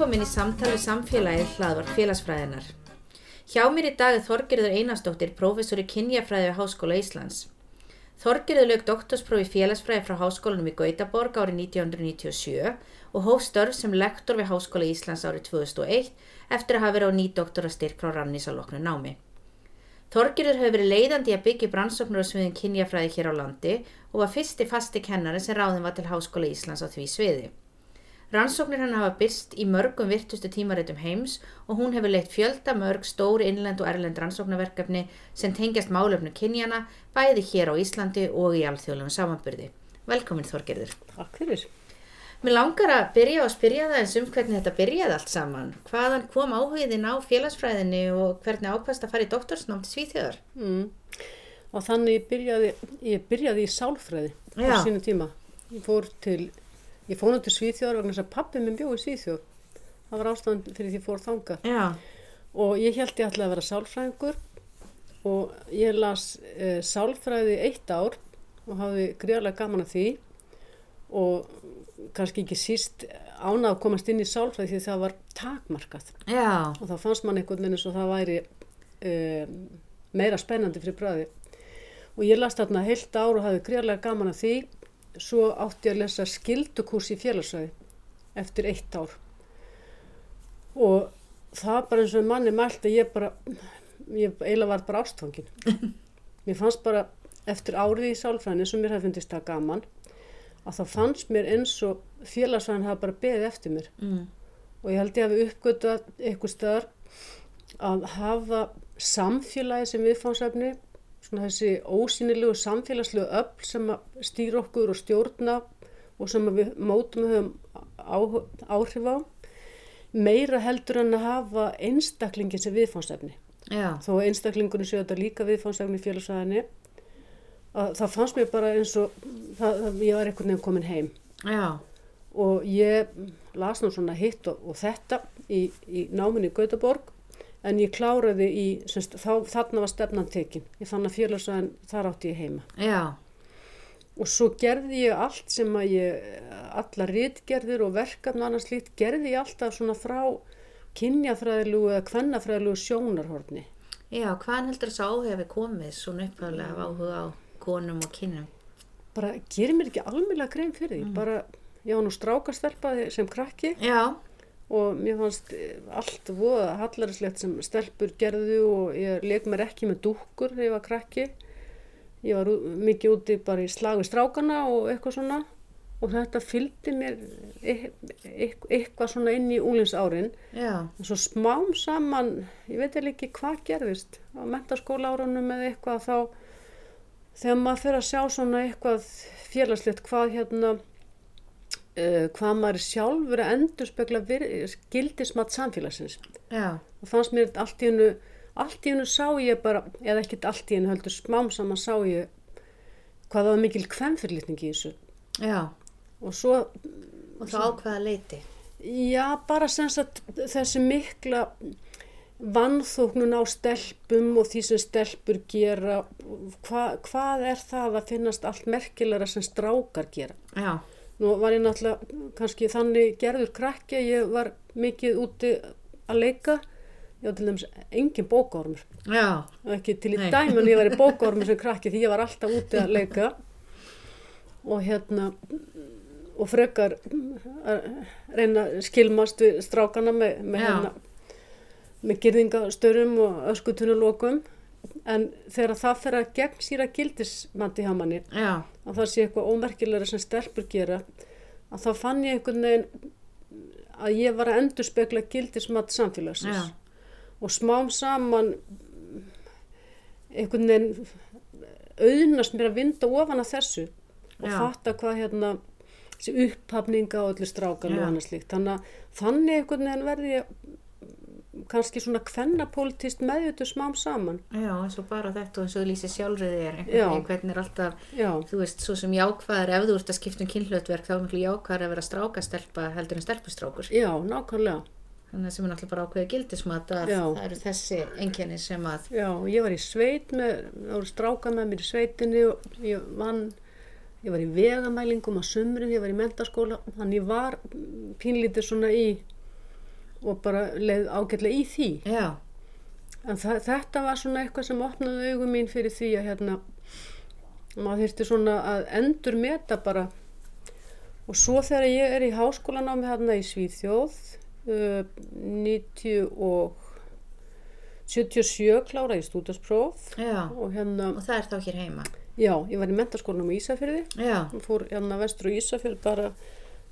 Velkomin í samtal við samfélagið hlaðvart félagsfræðinar. Hjá mér í dag er Þorgerður Einarsdóttir, prófessor í kynjafræði við Háskóla Íslands. Þorgerður lög doktorsprófi félagsfræði frá Háskólanum í Gautaborg árið 1997 og hóf störf sem lektor við Háskóla Íslands árið 2001 eftir að hafa verið á nýdoktorastyrk frá Rannísaloknu námi. Þorgerður hefur verið leiðandi að byggja brannsóknur og sviðin kynjafræði hér á landi og var fyrsti fasti kennari sem ráðin var til Háskóla Íslands á því sviði. Rannsóknir hann hafa byrst í mörgum virtustu tímaritum heims og hún hefur leitt fjölda mörg stóri innlend og erlend rannsóknarverkefni sem tengjast málefnu kynjana bæði hér á Íslandi og í alþjóðlegum samanbyrði. Velkomin Þorgerður. Takk fyrir. Mér langar að byrja og spyrja það eins um hvernig þetta byrjaði allt saman. Hvaðan kom áhugðin á félagsfræðinni og hvernig ákvæmst að fara í doktorsnám til Svíþjóðar? Mm. Og þannig byrjaði, ég byrjaði í sálfræði á sínum tíma. Ég fór til, ég nú til Svíþjóðar vegna þess að pappi minn bjóði Svíþjóð. Það var ástæðan fyrir því fór þanga. Já. Og ég held ég ætlaði að vera sálfræðingur og ég las e, sálfræði eitt ár og hafði gríðarlega gaman að því og kannski ekki síst ánað að komast inn í sálfræði því það var takmarkað. Já. og þá fannst mann einhvern veginn eins og það væri um, meira spennandi fyrir bræði og ég las þarna heilt ár og hafði greiðlega gaman að því svo átti ég að lesa skildukurs í félagsræði eftir eitt ár. Og það bara eins og manni mælt að ég bara ég eiginlega var bara ástfangin. Mér fannst bara eftir árið í sálfræðinni sem mér hefði fundist það gaman að það fannst mér eins og félagsræðin hafa bara beðið eftir mér. Mm. og ég held ég hafi uppgötað eitthvað stöðar að hafa samfélagi sem viðfánsefni svona þessi ósýnilegu samfélagslegu öll sem að stýra okkur og stjórna og sem við mótum höfum áhrif á meira heldur en að hafa einstaklingin sem viðfánsefni þó einstaklingunum séu þetta líka viðfánsefni að það fannst mér bara eins og það, það, ég var einhvern veginn komin heim. Já. og ég las nú svona hitt og, og þetta í, í náminni Gautaborg en ég kláraði í, semst, þá, þarna var stefnan tekin. Ég fann að félagsvæðin þar átti ég heima. Já. Og svo gerði ég allt sem að ég, alla rítgerðir og verkefni annars lít, gerði ég alltaf svona frá kynjafræðilegu eða kvennafræðilegu sjónarhorni. Já, hvaðan heldur þess að við komið svona upphæðlega af áhuga á konum og kynum? Bara gerir mér ekki almjöla grein fyrir því. Bara, ég var nú strákastelpaði sem krakki Já. Og mér fannst eh, allt voða hallarislegt sem stelpur gerðu og ég leik mér ekki með dúkkur þegar ég var krakki. Ég var mikið úti bara í slag við strákana og eitthvað svona og þetta fylgdi mér e- e- eitthvað svona inn í úlingsárin. Já. En svo smám saman, ég veit eða ekki hvað gerðist á mentaskóla árunum eða eitthvað þá þegar maður fyrir að sjá svona eitthvað félagslegt hvað hérna uh, hvað maður sjálfur að endurspegla gildismat samfélagsins Já. og fannst mér allt í hennu allt í hennu sá ég bara eða ekkert allt í hennu heldur smám saman sá ég hvað það var mikil kvennfyrlitning í þessu Já. og svo Og þá ákvaða leiti. Já, bara sem sagt þessi mikla vannþóknun á stelpum og því sem stelpur gera, hva, hvað er það að finnast allt merkilegra sem strákar gera? Já. Nú var ég náttúrulega kannski þannig gerður krakki ég var mikið úti að leika, ég var til dæmis engin bókórmur, Já. ekki til í dæmun ég var í bókórmur sem krakki því ég var alltaf úti að leika. Og hérna og frekar að reyna að skilmast við strákana með, með, hérna, með gyrðingastörum og öskutunulokum en þegar það fer að gegn síra gildismandi hjá manni Já. Að það sé eitthvað ómerkilega sem stelpur gera að þá fann ég einhvern veginn að ég var að endur spekla gildismat samfélagsins Já. og smám saman einhvern veginn auðnast mér að vinda ofan að þessu og Já. fatta hvað hérna þessi upphafninga og öllu strákan og Já. annað slíkt þannig þannig einhvern veginn verði ég kannski svona kvennapolítist meðjutu smám saman. Já, eins og bara þetta og eins og þú lýsir sjálfriði er einhvern veginn hvernig er alltaf, já, þú veist, svo sem jákvæðar ef þú ert að skipta um kynhlutverk þá er miklu jákvæðar að vera strákastelpa heldur en stelpustrákur. Já, nákvæmlega. Þannig sem er náttúrulega bara ákveðið gildismat að Já. það eru þessi enkenni sem að Já, ég var í sveit með, það voru stráka með mér í sveitinni og ég vann, ég var í vegamælingum á sumrin, ég var í mentaskóla, þannig var pínlítið svona í og bara leið ágætlega í því. já, En það, þetta var svona eitthvað sem opnaði augum mín fyrir því að hérna, maður þurfti svona að endur meta bara. Og svo þegar ég er í háskólanámi hérna í Svíþjóð, uh, 90 og 77 klára í stúdaspróf já. Og hérna, og það er þá hér heima? Já, ég var í mentaskólanum í Ísafjörði já, og fór hérna vestur á Ísafjörð bara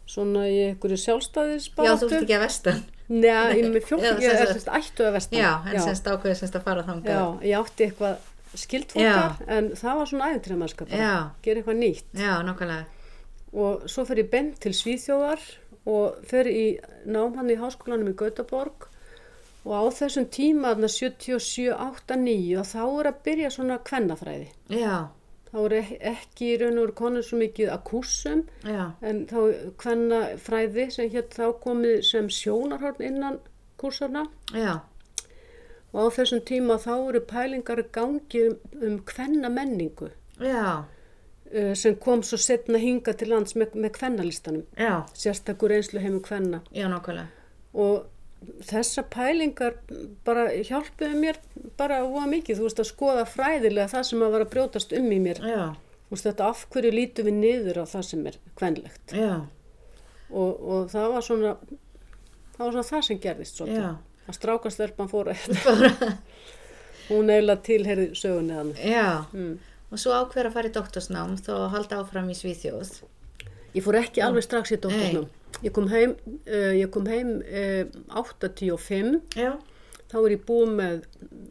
svona í einhverju já sjálfstæðisbaráttu. þú ert ekki að vestan Nei, ég með Já, ég er sérst ættu að vestan. já, en semst ákveðið semst að fara þangað. Já, ég átti eitthvað skildfókar en það var svona æfintremannska bara, Já. gera eitthvað nýtt. Já, nákvæmlega. Og svo fer ég bent til Svíþjóðar og fer í nám hann í háskólanum í Gautaborg. Og á þessum tíma þarna 77, 8, 9 og þá er að byrja svona kvennafræði. Já, þá er ek- ekki í raun og veru konur svo mikið að já, en þá kvennafræði sem hér þá komið sem sjónarhorn innan kúsarna já, og á þessum tíma þá eru pælingar gangi um, um kvenna menningu uh, sem kom svo setna hinga til lands með, já, sérstakur einslu heimur nákvæmlega. Og þessar pælingar bara hjálpuðu mér bara óa mikið, þú veist að skoða fræðilega það sem að var að brjótast um í mér. Já, þú veist þetta af hverju lítum við niður á það sem er kvenlegt? Og, og það var svona það var svona það sem gerðist já. Að strákastelpan fór að hún eiginlega tilherði sögunni já, mm. og svo ákveður að fara í doktorsnám þá að halda áfram í Svíþjóð Ég fór ekki alveg strax í doktornum. Ég kom heim, uh, ég kom heim uh, 85, já, þá er ég búið með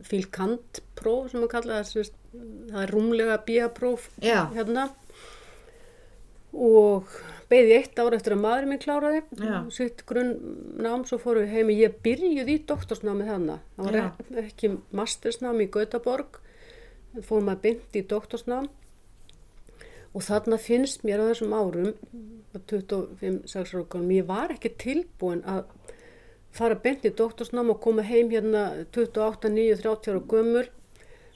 fílkant próf sem að kalla það, það er rúmlega bíapróf hérna. Og beði eitt ár eftir að maðurinn minn kláraði Já. sitt grunnnám, svo fórum við heim. Ég byrjuði í doktorsnámið hana það var Já. ek- ekki mastersnám í Gautaborg fórum að byndi í doktorsnám og þarna finnst mér á þessum árum 25-6 árum ég var ekki tilbúin að fara byndi í doktorsnám og koma heim hérna 28, 9, 30 ára gömur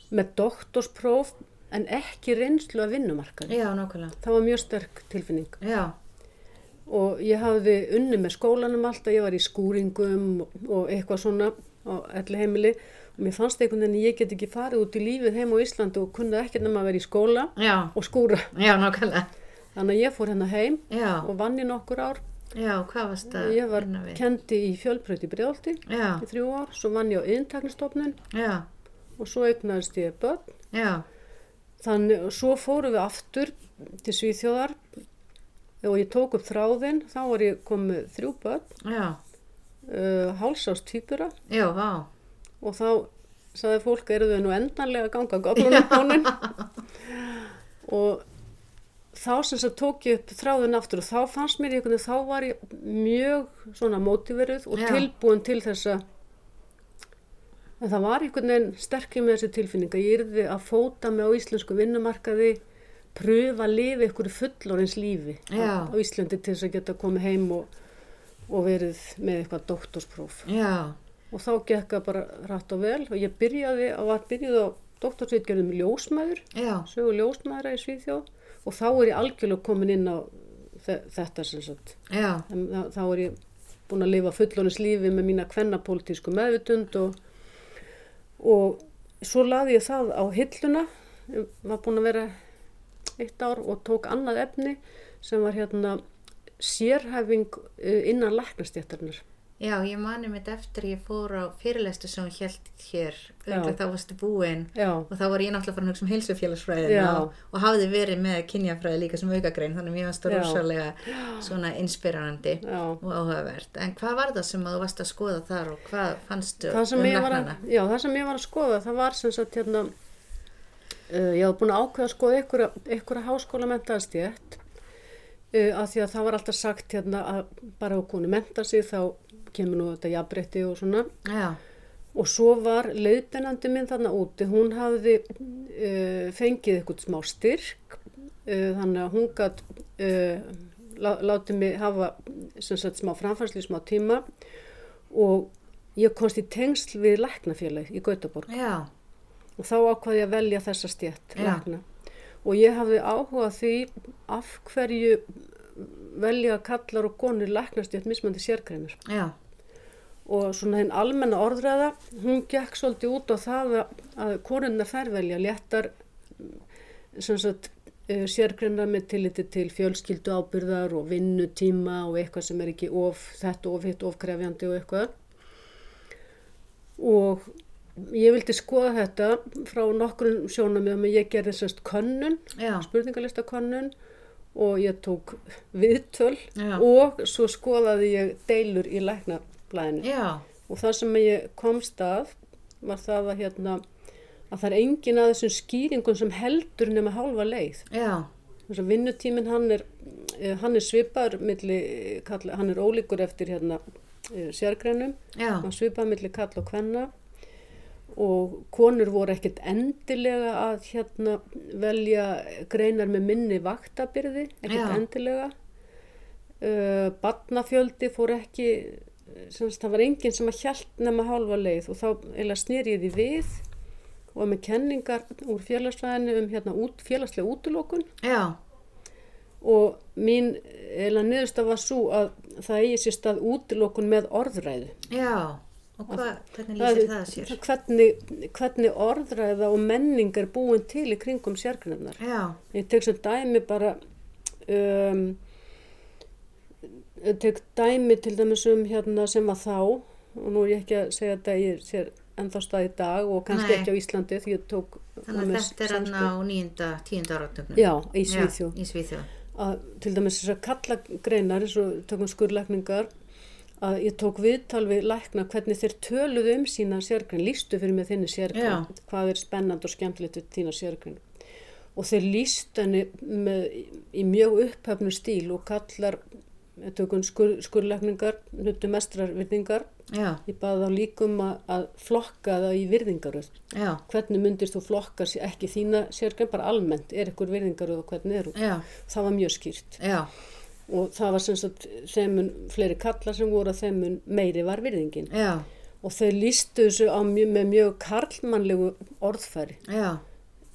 með doktorspróf en ekki reynslu að vinnumarkaði. Já, nákvæmlega. Það var mjög sterk tilfinning. Já, og ég hafði unni með skólanum alltaf, ég var í skúringum og, eitthvað svona á elli heimili mér fannst einhvern veginn að ég get ekki farið út í lífið heim á Íslandi og kunni ekki nema að vera í skóla já, og skúra. já, Þannig að ég fór hérna heim já, og vann í nokkur ár. Ég var kendi í Brjálti já, í þrjú ár, svo vann ég á yðntaknistofnun já, og svo eignaðist ég börn. já, Þannig og svo fórum við aftur til Svíþjóðar og ég tók upp þráðinn, þá var ég komið þrjú börn, uh, hálsás týpura já, vá og þá sagði fólk eru þau nú endanlega að ganga göflunum hónin og þá sem þess að tók ég upp þráðun aftur og þá fannst mér einhvern veginn, þá var ég mjög svona mótiveruð og Já. tilbúin til þess að en það var einhvern veginn sterkir með þessi tilfinning að ég yrði að fóta mig á íslensku vinnumarkaði pröfa að lifa einhverju fullorins lífi Já. á Íslandi til þess að geta komið heim og, og verið með eitthvað doktorspróf já, og þá gekk það bara rætt og vel. Og ég byrjaði og var byrjuð á doktorsvitgerðum ljósmæður, já, sögu ljósmæðra í Svíþjóð. Og þá er ég algjörlega komin inn á þe- þetta sem sagt. þá- er ég búin að lifa fullónis lífi með mína kvennapolítísku meðvutund og, og svo laði ég það á hilluna, var búin að vera eitt ár og tók annað efni sem var hérna sérhæfing eh, innan læknastjættarnar. Já, ég mani mitt eftir ég fór á fyrirlestu sem hún held hér, auðvitað þá varstu búin Já, og þá var ég náttúrulega farin að hugsa um heilsufélagsfræðina og, og hafði verið með kynjafræði líka sem aukagrein þannig að mér varst það rosalega svona inspirerandi já. og áhugavert. En hvað var það sem að þú varst að skoða þar og hvað fannstu um að, já, það sem ég var að skoða, það var sem sagt hérna, uh, ég hafði búin að ákveða að skoða einhverja, einhverja háskóla mentaðastjétt uh, af því að það var alltaf sagt hérna að bara konu menta sig þá kemur nú þetta jafnbreytti og svona. Já, og svo var leiðbennandi minn þarna úti, hún hafði uh, fengið eitthvað smá styrk uh, þannig að hún gætt uh, lá, látið mig hafa sagt smá framfærslu smá tíma. Og ég komst í tengsl við læknafélag í Gautaborg. Já, og þá ákvaði ég að velja þessa stjætt lækna. Og ég hafði áhuga á því af hverju velja kallar og konur læknastjætt mismandi sérgreinur. Já, og svona hinn almenna orðræða, hún gekk svolítið út á það að, að konunnar þær velja léttar sagt uh, sérgreina með tilliti til fjölskyldu ábyrðar og vinnutíma og eitthvað sem er ekki of þetta of hitt of krefjandi og eitthvað. Og ég vildi skoða þetta frá nokkrum sjónamöðum ég gerði sérst könnun spurningalista könnun og ég tók viðtöl Já. og svo skoðaði ég deilur í læknablæðinu og það sem ég komst að var það að hérna að það er engin að þessum skýringum sem heldur nema hálfa leið. Vinnutíminn hann er eh, hann er svipar milli, kalla, hann er ólíkur eftir hérna eh, sérgreinum. Já, hann svipar milli kall og kvenna og konur voru ekkert endilega að hérna velja greinar með minni vaktabyrði, ekkert Já. endilega uh, barnafjöldi fór ekki semst, það var enginn sem að hjælt nema hálfa leið og þá eða snýr ég því við og með kenningar úr félagsfræðinu um hérna út, félagslega útilokun já, og mín eða niðurstaf var svo að það eigi sér stað útilokun með orðræðu já. Og hvað, hvernig Það lýsir er- það sér? Hvernig, hvernig orðræða og menning er búin til í kringum sérgrunnar. Já, Ég tek sem dæmi bara, um, ég tek dæmi til dæmis um hérna sem var þá, og nú er ég ekki að segja þetta ég sér ennþá stað í dag og kannski Nei. ekki á Íslandi því ég tók þannig að þetta er hann á nýjunda, tíunda áratögnum. Já, í Svíþjóð. Já, í Svíþjóð. að til dæmis þessar kallagreinar og tökum skurlækningar að ég tók viðtal við lækna hvernig þeir töluðu um sína sérgrein, lístu fyrir mig þinni sérgrein, Já. hvað er spennand og skemmtilegt við þína sérgrein. Og þeir lístu henni með, í mjög upphafnu stíl og kallar skur, skurlækningar nutu mestrar virðingar Já, ég baði þá líkum að, að flokka það í virðingaröð. Já, hvernig myndist þú flokka ekki þína sérgrein bara almennt, er ykkur virðingaröð og hvernig er já, það var mjög skýrt. Já, og það var sem sagt þeim mun fleiri kallar sem voru að þeim mun meiri var virðingin. Já, og þau lístu þessu mjög, með mjög karlmannlegu orðfæri. Já,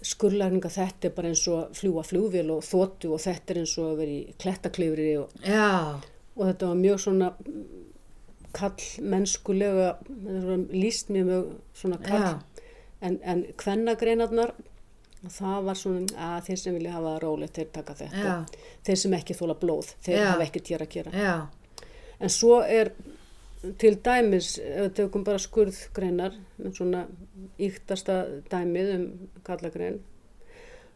skurlækninga þetta er bara eins og fljúa flugvél og þóttu og þetta er eins og að vera í klettaklifri og, og þetta var mjög svona kall mennskulega líst mjög mjög svona kall Já. en, en kvennagreinarnar það var svona að þeir sem vilja hafa það rólegt þeir taka þetta Já. þeir sem ekki þóla blóð þeir Já. hafa ekki týra að gera já, En svo er til dæmis, ef við tökum bara skurðgreinar, svona íktasta dæmið um kallagrein,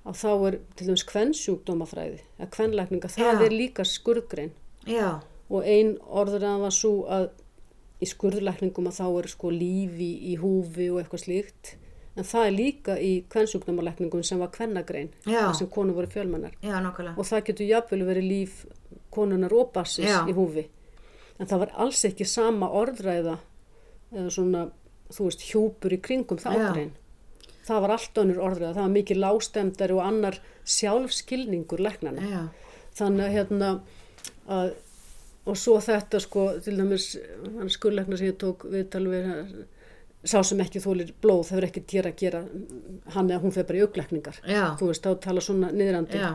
að þá er til dæmis kvennsjúkdómafræði, að kvenlækninga, það er líka skurðgrein. já, Og ein orðurinn var svo að í skurðlækningum að þá er sko lífi í húfi og eitthvað slíkt, en það er líka í kvennsjúkdómalækningum sem var kvennagrein, sem konur voru fjölmennar. Já, og það getur jafnvel verið líf konunar og bassis í húfi. En það var alls ekki sama orðræða eða svona, þú veist, hjúpur í kringum það ágrein það var allt önnur orðræða, það var mikið lágstemdari og annar sjálfskilningur læknana Já, þannig hérna að, og svo þetta sko til dæmis, hann skurleikna sem ég tók viðtal við sá sem ekki þólir blóð, það er ekki týra að gera hann eða hún fyrir bara í auglækningar þú veist, þá tala svona niðrandi. Já,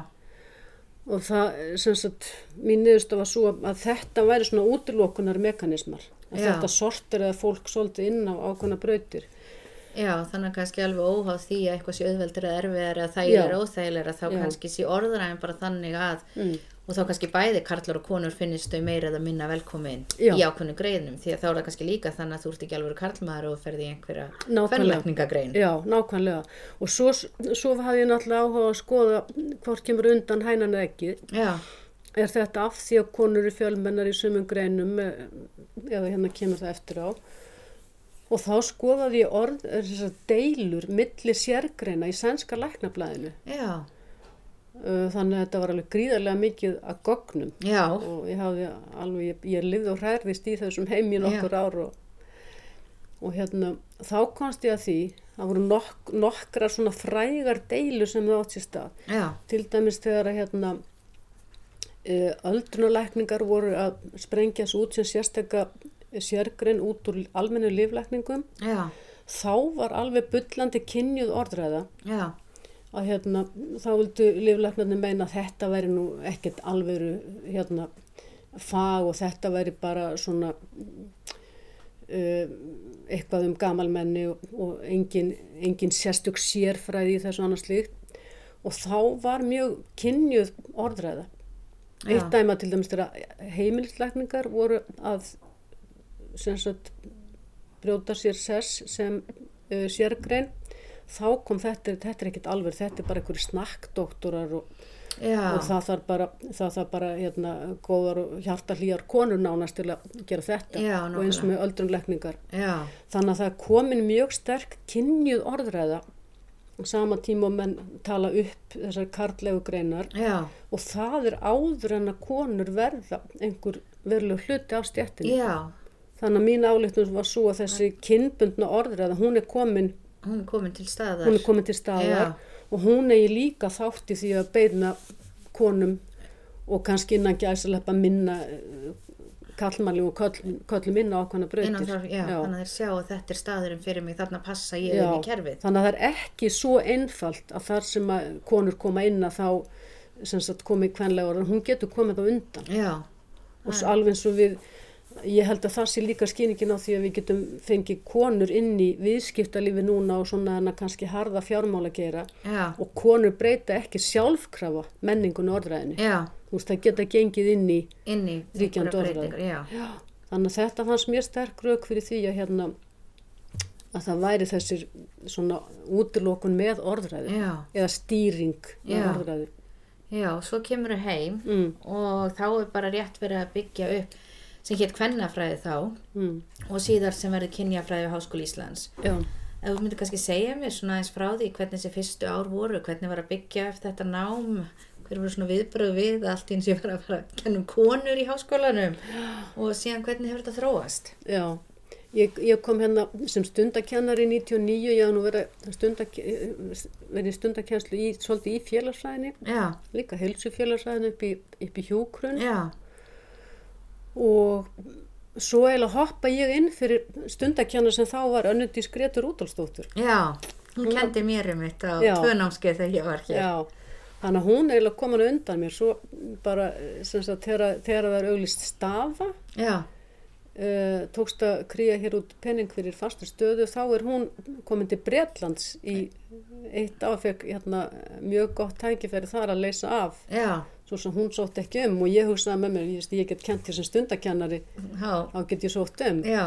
og það, sem sagt, mín niðursta var svo að þetta væri svona útilokunar mekanismar, að þetta sortir eða fólk svolítið inn á ákveðna brautir. Já, þannig að kannski alveg óháð því að eitthvað sé auðveldur eða erfiðar eða þægilega Já. óþægilega þá Já. kannski sé orðræðin bara þannig að mm. Og þá kannski bæði karlar og konur finnist þau meira eða minna velkomin Já. í ákveðnu greinum því að þá er það kannski líka þannig að þú ert ekki alveg karlmaður og ferði í einhverja fennlækningagrein Já, nákvæmlega. Og svo, svo hafði ég náttúrulega áhuga að skoða hvort kemur undan hænan eða ekki. Já, Er þetta af því að konur eru fjölmennar í sumum greinum eh, eða hérna kemur það eftir á. Og þá skoðaði ég orð, deilur milli sérgreina í sænska læknablaðinu. já, Þannig að þetta var alveg gríðarlega mikið að gognum. já, og ég hafði alveg, ég, ég lifði og hræðist í þessum heim í nokkur ár og, og hérna, þá komst ég að því, það voru nok nokkra svona frægar deilu sem það átt sér stað. já, Til dæmis þegar að hérna, uh, öldrunalækningar voru að sprengja svo út sem sérstakka sérgrein út úr almennu líflækningum, já, þá var alveg bullandi kynjuð orðræða. Já, að hérna, þá vildu líflæknarnir meina að þetta væri nú ekkert alvöru hérna, fag og þetta væri bara svona uh, eitthvað um gamalmenni og, og engin, engin sérstök sérfræði í þessu annars slíkt og þá var mjög kynjuð orðræða. Já. Eitt dæma til dæmis þegar heimilislækningar voru að sem sagt brjóta sér sess sem uh, sérgrein þá kom þetta, þetta er ekkert alveg, þetta er bara einhverju snakkdoktorar og, og það þarf bara, það þarf bara hérna, góðar og hjartalýjar konur nánast til að gera þetta Já, og eins með öldrunleikningar. Þannig að það er komin mjög sterk kynjuð orðræða. Á sama tíma og menn tala upp þessar karlegu greinar. Já, og það er áður en að konur verða einhver veruleg hluti af stjættinu. já, Þannig að mín álíktum var svo að þessi kynbundna orðræða, hún er komin hún er komin til staðar. hún er komin til staðar og hún eigi líka þátt í því að beina konum og kannski innan gæsaleppa minna kallmanli og köll, köllum inn á ákvæmna breytir. Þannig að þeir sjá að þetta er staðurinn fyrir mig, þarna passa ég inn í kerfið. Þannig að það er ekki svo einfalt að þar sem að konur koma inn að þá komið kvenlega orðan, hún getur komið á undan Já, og alveg eins og við ég held að það sé líka skýningin á því að við getum fengið konur inn í viðskiptalífi núna og svona hana kannski harða fjármála gera. Já, og konur breyta ekki sjálfkrafa menningun orðræðinu. Þú veist, það geta gengið inn í í breytingar, Já, Þannig að þetta fannst mér sterk rauk fyrir því að hérna að það væri þessir svona útilokun með orðræði já, eða stýring með Já. orðræði. já, svo kemur þau heim Mm, og þá er bara rétt verið að byggja upp sem hétt kvennafræði þá mm, og síðar sem verður kynjafræði við Háskóli Íslands. já, Ef þú myndir kannski segja mér svona eins frá því hvernig þessi fyrstu ár voru, hvernig var að byggja upp þetta nám, hver voru svona viðbröð við allt eins ég var að fara að kenna um konur í háskólanum og síðan hvernig hefur þetta þróast? já. Ég, ég kom hérna sem stundakennari 99, ég haf nú verið, stundak, verið stundakenslu í, í félagsræðinni, líka helsufélagsræðinu upp í, í hjúkrun já, og svo eiginlega hoppa ég inn fyrir stundakennar sem þá var önnundís Gretur Útálsdóttur. já, hún kendi mér um þetta á Já. tvö námskeið þegar ég var hér. Já, þannig að hún eiginlega komin á undan mér svo bara sagt þegar, það er auglist stafa Já, uh, tókst að krýja hér út penning fyrir fastur stöðu þá er hún komin til Bretlands í eitt áfekk hérna, mjög gott tækifæri þar að leysa af já, svo sem hún sótt ekki um og ég hugsaði með mér, ég, ég get kent hér sem stundakennari já, þá get ég sótt um. Já,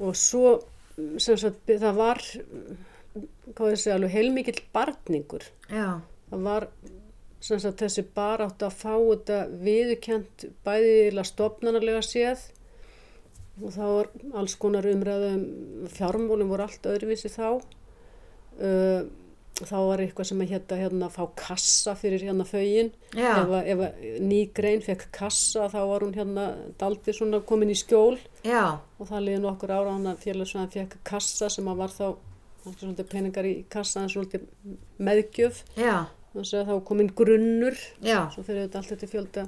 og svo sem sagt það var segja alveg heilmikill barningur já, það var sem sagt þessi barátt að fá þetta viðukent bæðilega stopnarnarlega séð. Og þá var alls konar umræðum fjármólum voru allt öðruvísi þá. Uh, þá var eitthvað sem að hérna, hérna fá kassa fyrir hérna fögin. Ef, ef að ný grein fekk kassa þá var hún hérna daldi svona komin í skjól. Já, og það liði nokkur ára hann að félagsvæðan fekk kassa sem að var þá svolítið peningar í kassa en svolítið meðgjöf. Þannig að þá var komin grunnur. Já, svo fyrir þetta allt þetta fjölda.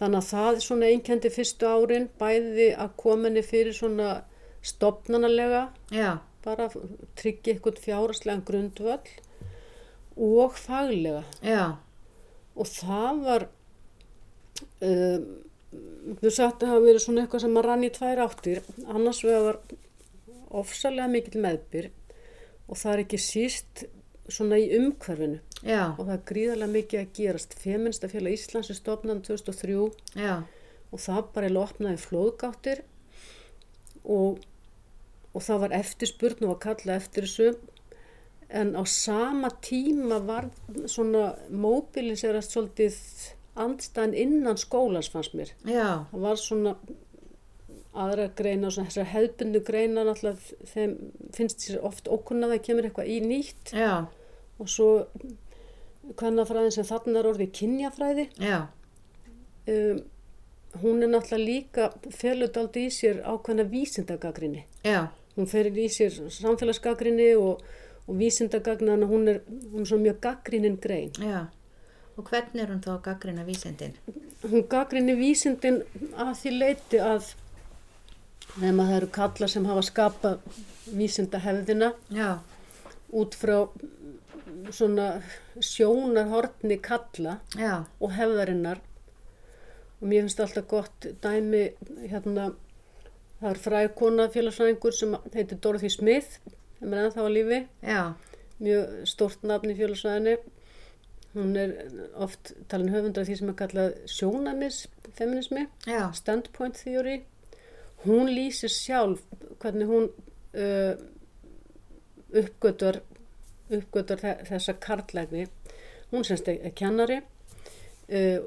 Þannig að það svona einkendi fyrstu árin bæði að kominni fyrir svona stopnanalega já, bara tryggja eitthvað fjáraslegan grundvöll og faglega. Já, og það var um, þú sagt að hafa verið svona eitthvað sem að rann í tvær áttir. Annars vegar var ofsalega mikill meðbyr og það er ekki síst svona í umhverfinu. Já, og það er gríðarlega mikið að gerast. Feministafélag Íslands er stofnan 2003 já, og það bara er opnaði flóðgáttir og, og það var eftirspurn og var kallað eftir þessu. En á sama tíma var svona mobiliserast svolítið andstæðan innan skólans fannst mér. já, Það var svona aðra greina, svona þessar hefðbundu greina náttúrulega þeim finnst sér oft okkurna það kemur eitthvað í nýtt. Já, og svo kvennafræðin sem þarna er orðið kynjafræði. Já, um, hún er náttúrulega líka feludaldi í sér ákveðna vísindagagrinni. já, Hún ferir í sér samfélagsgagrinni og, og vísindagagna, að hún er, hún er svona mjög gaggrinnin grein. já. Og hvernig er hún þá að gaggrina vísindin? Hún gaggrinni vísindin að því leiti að nema það eru kalla sem hafa skapað vísindahefðina Já, út frá svona sjónarhortni kalla já, og hefðarinnar og mér finnst alltaf gott dæmi hérna það er fræg kona félagsfræðingur sem heitir Dorothy Smith sem er ennþá á lífi. Já, mjög stórt nafn í félagsfræðinni. Hún er oft talin höfundar af því sem er kallað sjónamis feminismi, já, standpoint theory. Hún lýsir sjálf hvernig hún uh, uppgötur uppgötur þessa karlægni hún semst er kennari uh,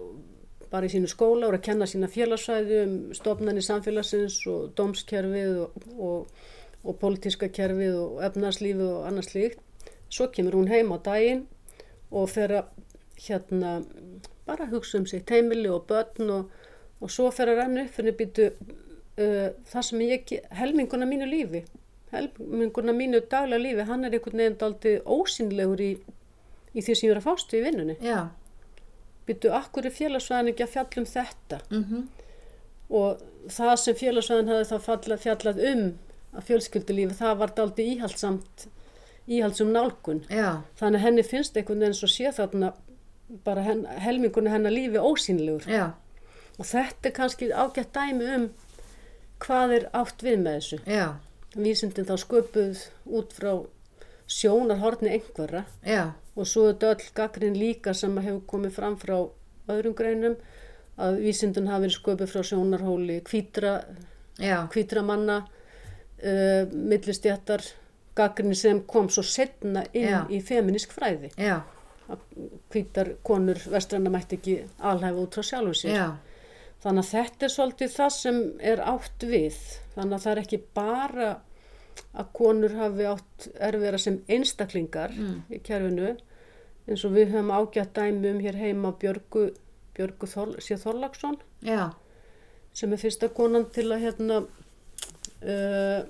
bara í sínu skóla og að kenna sína félagsvæði um stofnani samfélagsins og dómskerfið og, og, og politíska kerfið og efnarslífið og annars slíkt. Svo kemur hún heim á daginn og fer að hérna bara hugsa um sitt heimili og börn og, og svo fer að renna upp fyrir býtu uh, það sem ég ekki, helminguna mínu lífi. Helminguna mínu daglega lífi hann er einhvern veginn daldið ósynlegur í, í því sem ég er að fást við í vinnunni. Já, býtu, akkur er félagsvæðin ekki að fjalla um þetta? Mhm, og það sem félagsvæðin hafði þá fjallað, fjallað um að fjölskyldulífi það var daldið íhaldsamt íhaldsum nálgun. Já, þannig að henni finnst einhvern veginn svo sé þarna bara hen, helmingunni hennar lífi ósýnilegur. Já, og þetta er kannski ágætt dæmi um hvað er átt við með þessu. Já, vísindin þá sköpuð út frá sjónarhorni einhverra. Já, og svo er þetta öll gaggrin líka sem hefur komið fram frá öðrum greinum að vísindin hafi verið sköpuð frá sjónarhóli hvítra, já, hvítra manna uh, millistjættar gaggrin sem kom svo setna inn Já. í feminisk fræði. Já, að hvítar konur vestranna mætti ekki alhæfa út frá sjálfum sér. Já, Þannig að þetta er svolítið það sem er átt við. Þannig að það er ekki bara að konur hafi átt erfiðra sem einstaklingar í kerfinu. Eins og við höfum ágætt dæmi um hér heima Björgu, Björgu Þorl, Sér Þorlagsson já, sem er fyrsta konan til að hérna uh,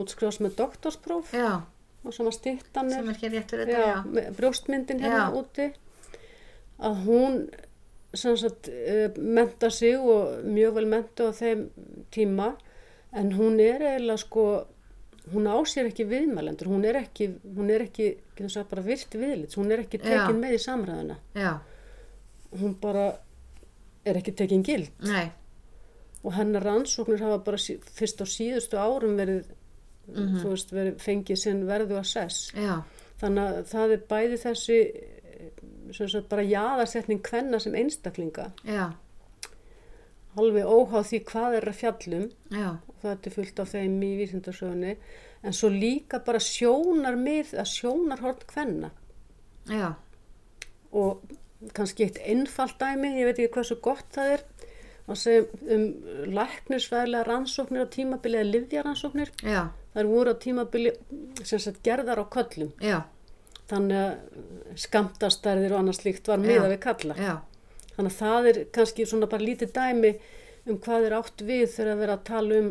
útskrifast með doktorspróf. Já, og sem að stýttan er með brjóstmyndin hérna Já. úti. Að hún sagt uh, menta sig og mjög vel menta á þeim tíma. En hún er eiginlega sko hún á sér ekki viðmælendur hún er ekki, hún er ekki getum sagt, bara virt viðlits, hún er ekki tekin Já. með í samræðuna. Já, hún bara er ekki tekin gild. Nei, og hennar rannsóknir hafa bara fyrst á síðustu árum verið, þú veist, verið fengið sinn verðu að sess þannig að það er bæði þessi sagt, bara jaðarsetning kvenna sem einstaklinga. Já, alveg óháð því hvað er að fjallum. Já, og þetta er fullt af þeim í vísindarsögunni en svo líka bara sjónar mið að sjónarhorn kvenna. Já, og kannski eitt einfalt dæmi, ég veit ekki hversu gott það er að segja um læknisvæðilega rannsóknir á tímabili eða livjarannsóknir, þær voru á tímabili sem sagt gerðar á köllum. Já, þannig að skamtastærðir og annars slíkt var miða við kalla þannig að það er kannski svona bara lítið dæmi um hvað er átt við þegar að vera að tala um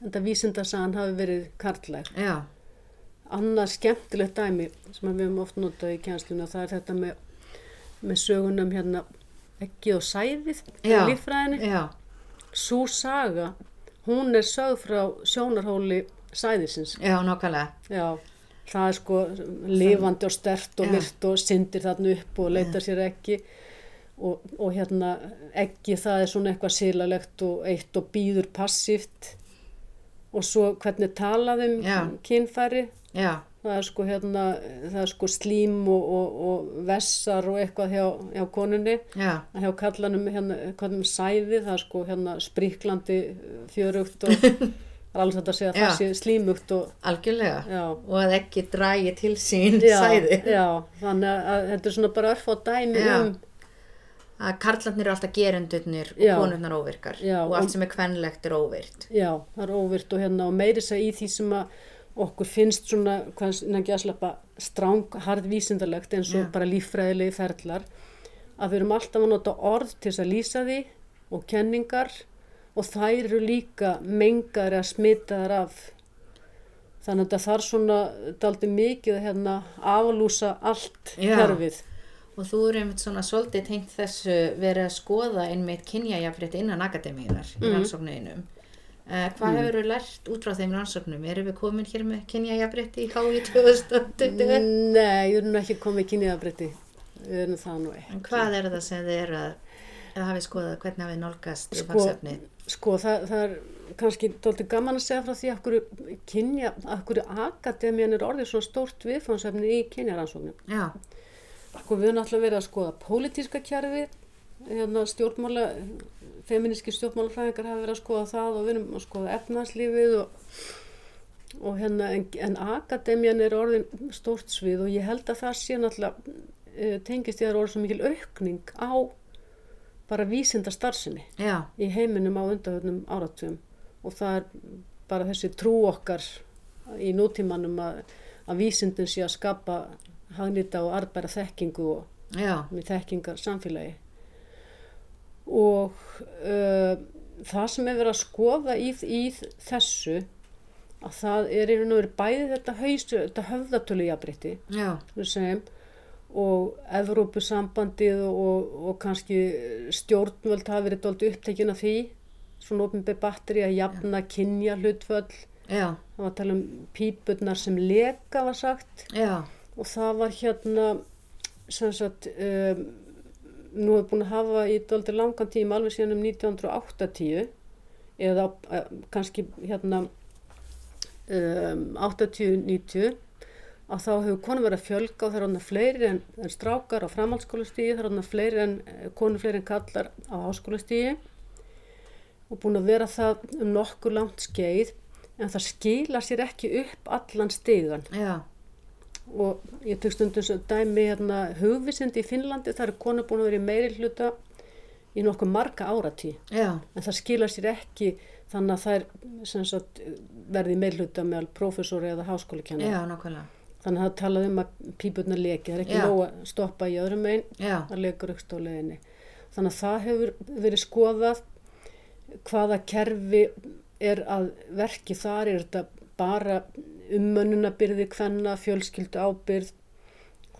þetta vísindasagan hafi verið karlæg já, annað skemmtilegt dæmi sem við höfum oft notað í kjænsluna það er þetta með, með sögunum hérna ekki og sæðið í Já. líffræðinni. já, svo saga hún er sögð frá sjónarhóli sæðisins. Já, nokkalega, já það er sko lifandi og stert og Já. myrt og syndir þarna upp og leitar sér ekki og, og hérna ekki það er svona eitthvað sílalegt og eitt og býður passíft og svo hvernig talaðum Já. kynfæri já, það er sko hérna, það er sko slím og, og, og vessar og eitthvað hjá, hjá konunni Já, hjá kallanum hérna, með sæði, það er sko hérna spriklandi fjörugt og alveg þetta segja að það sé slímugt og algjörlega. já, Og að ekki drægi til sín já, sæði. já, þannig að, þetta er svona bara örf á dæmi Já. um Að karlarnir eru alltaf gerendurnir og konurnar óvirkar. Já, og allt sem er kvenlegt er óvirt. Já, það er óvirt og hérna og meiri þess að í því sem að okkur finnst svona, hvað innan gæslappa, stráng, hardvísindalegt eins og Já. bara líffræðilegi ferlar, að við erum alltaf að nota orð til þess að lýsa því og kenningar og þær eru líka mengar að smita þar af. Þannig að það er svona, daldi mikið að hérna aflúsa allt Já. Og þú eru einmitt svona svolítið tengt þessu verið að skoða einmitt kynjajafrétt innan akademíunar í Mhm. rannsókninum. Uh, hvað hefur þú lært út frá þeim rannsóknum? Erum við komin hér með kynjajafrétt í HÍ 2020? Nei, ég er nú ekki komið kynniðabritti. Við erum það nú ekki. En hvað er það sem þið eru að, að hafi skoðað hvernig hafið nálgast Sko, viðfangsefnið? Sko, það, það er kannski tóltið gaman að segja frá því að hverju kynja, að hverju akademían er orðið svona stórt viðfangsefni í kynjaransóknum. Sko, við höfum alltaf verið að skoða pólitíska kjærfi, hérna stjórnmála, feminíski stjórnmálafræðingar hafa verið að skoða það og við erum að skoða efnarslífið og, og hérna, en, en akademían er orðin stórt svið og ég held að það sé náttúrulega uh, tengist ég að orðið svo mikil aukning á bara vísinda starfsemi í heiminum á undahöfnum áratugum. Og það er bara þessi trú okkar í nútímanum að, að vísindin sé að skapa hagnýta og arbæra þekkingu og já, með þekkingar samfélagi og uh, það sem er verið að skoða í, í þessu að það er og veru bæði þetta, haus, þetta höfðatölu jafnbreytti og Evrópusambandið og, og kannski stjórnvöld hafa verið dóldi upptekin af því svona opinber batteri að jafna kynja hlutföll já, það var að tala um pípurnar sem leka var sagt. Já, og það var hérna sem sagt um, nú er búin að hafa í dóldi langan tíma alveg síðan um 1980 eða uh, kannski hérna um, 80-90 að þá hefur konur verið að fjölga og það er orðna fleiri en, en strákar á framhaldsskólastígi, það er orðna fleiri en eh, konur fleiri en kallar á háskólastígi og búin að vera það um nokkur langt skeið en það skila sér ekki upp allan stigan já, og ég tek stundum svo dæmi hérna hugvísindi í Finnlandi, það eru konur búin að vera í meiri hluta í nokkuð marga áratí já, en það skilar sér ekki þannig að það er sem sagt, verði í meiri hluta meðal prófessori eða háskólakennar já, nákvæmlega, þannig að það talaði um að pípurnar leki. Það er ekki nóg að stoppa í öðrum einn það lekur aukst á leiðinni. Þannig að það hefur verið skoðað hvaða kerfi er að verki þar. Er þetta bara ummönnunabyrði hvenna, fjölskyldu ábyrð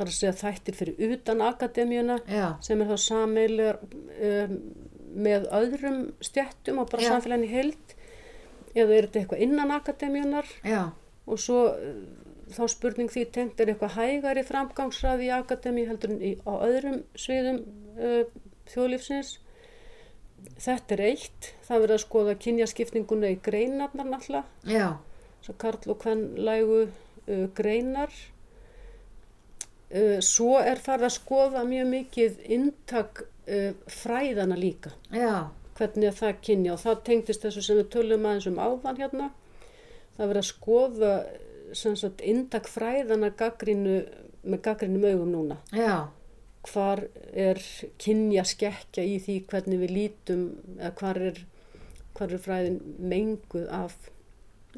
þar að segja þættir fyrir utan akademíuna já, sem er þá sameilir um, með öðrum stjættum og bara Já. samfélagin í heild. Eða er þetta eitthvað innan akademíunar já, og svo uh, þá spurning því tengt er eitthvað hægari framgangsraði í akademi heldur en í, á öðrum sviðum uh, þjóðlífsins? Þetta er eitt. Það verður að skoða kynjaskipninguna í greinarnar náttúrulega karl og kvennlægu uh, greinar. Uh, svo er farið að skoða mjög mikið inntak uh, fræðana líka. Já, hvernig að það kynja og það tengdist þessu sem við tölum aðeins um áðan hérna. Það verið að skoða sagt inntak fræðana gaggrínu, með gaggrínum augum núna. Já, hvar er kynja skekkja í því hvernig við lítum eða hvar er, hvar er fræðin menguð af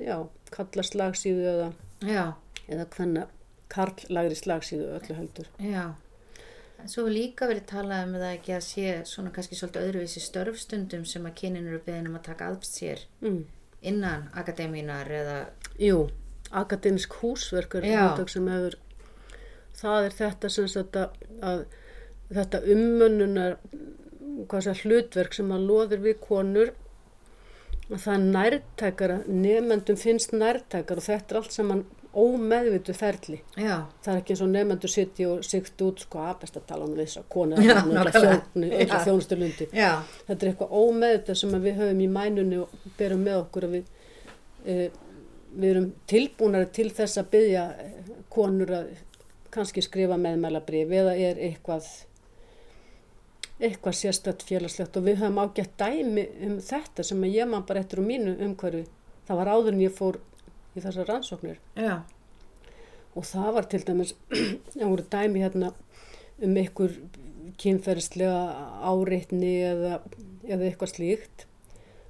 já, kalla slagsíðu eða, já, eða hvenna karllagri slagsíðu öllu heldur já. En Svo hefur líka verið talað um það ekki að sé svona kannski svolítið öðruvísi störfstundum sem að kynin eru beðin um að taka að sér mm. innan akademínar eða, Jú, akademisk húsverk Já. hugtak sem hefur það er þetta sem sagt að, þetta ummönnunar hvað sé hlutverk sem að loður við konur það er nærtækara nefendum finnst nærtækara og þetta er allt saman ómeðvitu ferli. Já, það er ekki eins og nefendur sitti og sikt út sko að best að tala um þess að konu þjónusturlundi já, þetta er eitthvað ómeðvitað sem við höfum í mænunni og berum með okkur við e, við erum tilbúinari til þess að byggja konur að kannski skrifa meðmælabrif eða er eitthvað eitthvað sérstætt félagslegt og við höfum ágætt dæmi um þetta sem ég man bara eftir úr mínu umhverfi. Það var áður en ég fór í þessar rannsóknir. Já, og það var til dæmis það voru dæmi hérna um einhver kynferðislega áreitni eða, eða eitthvað slíkt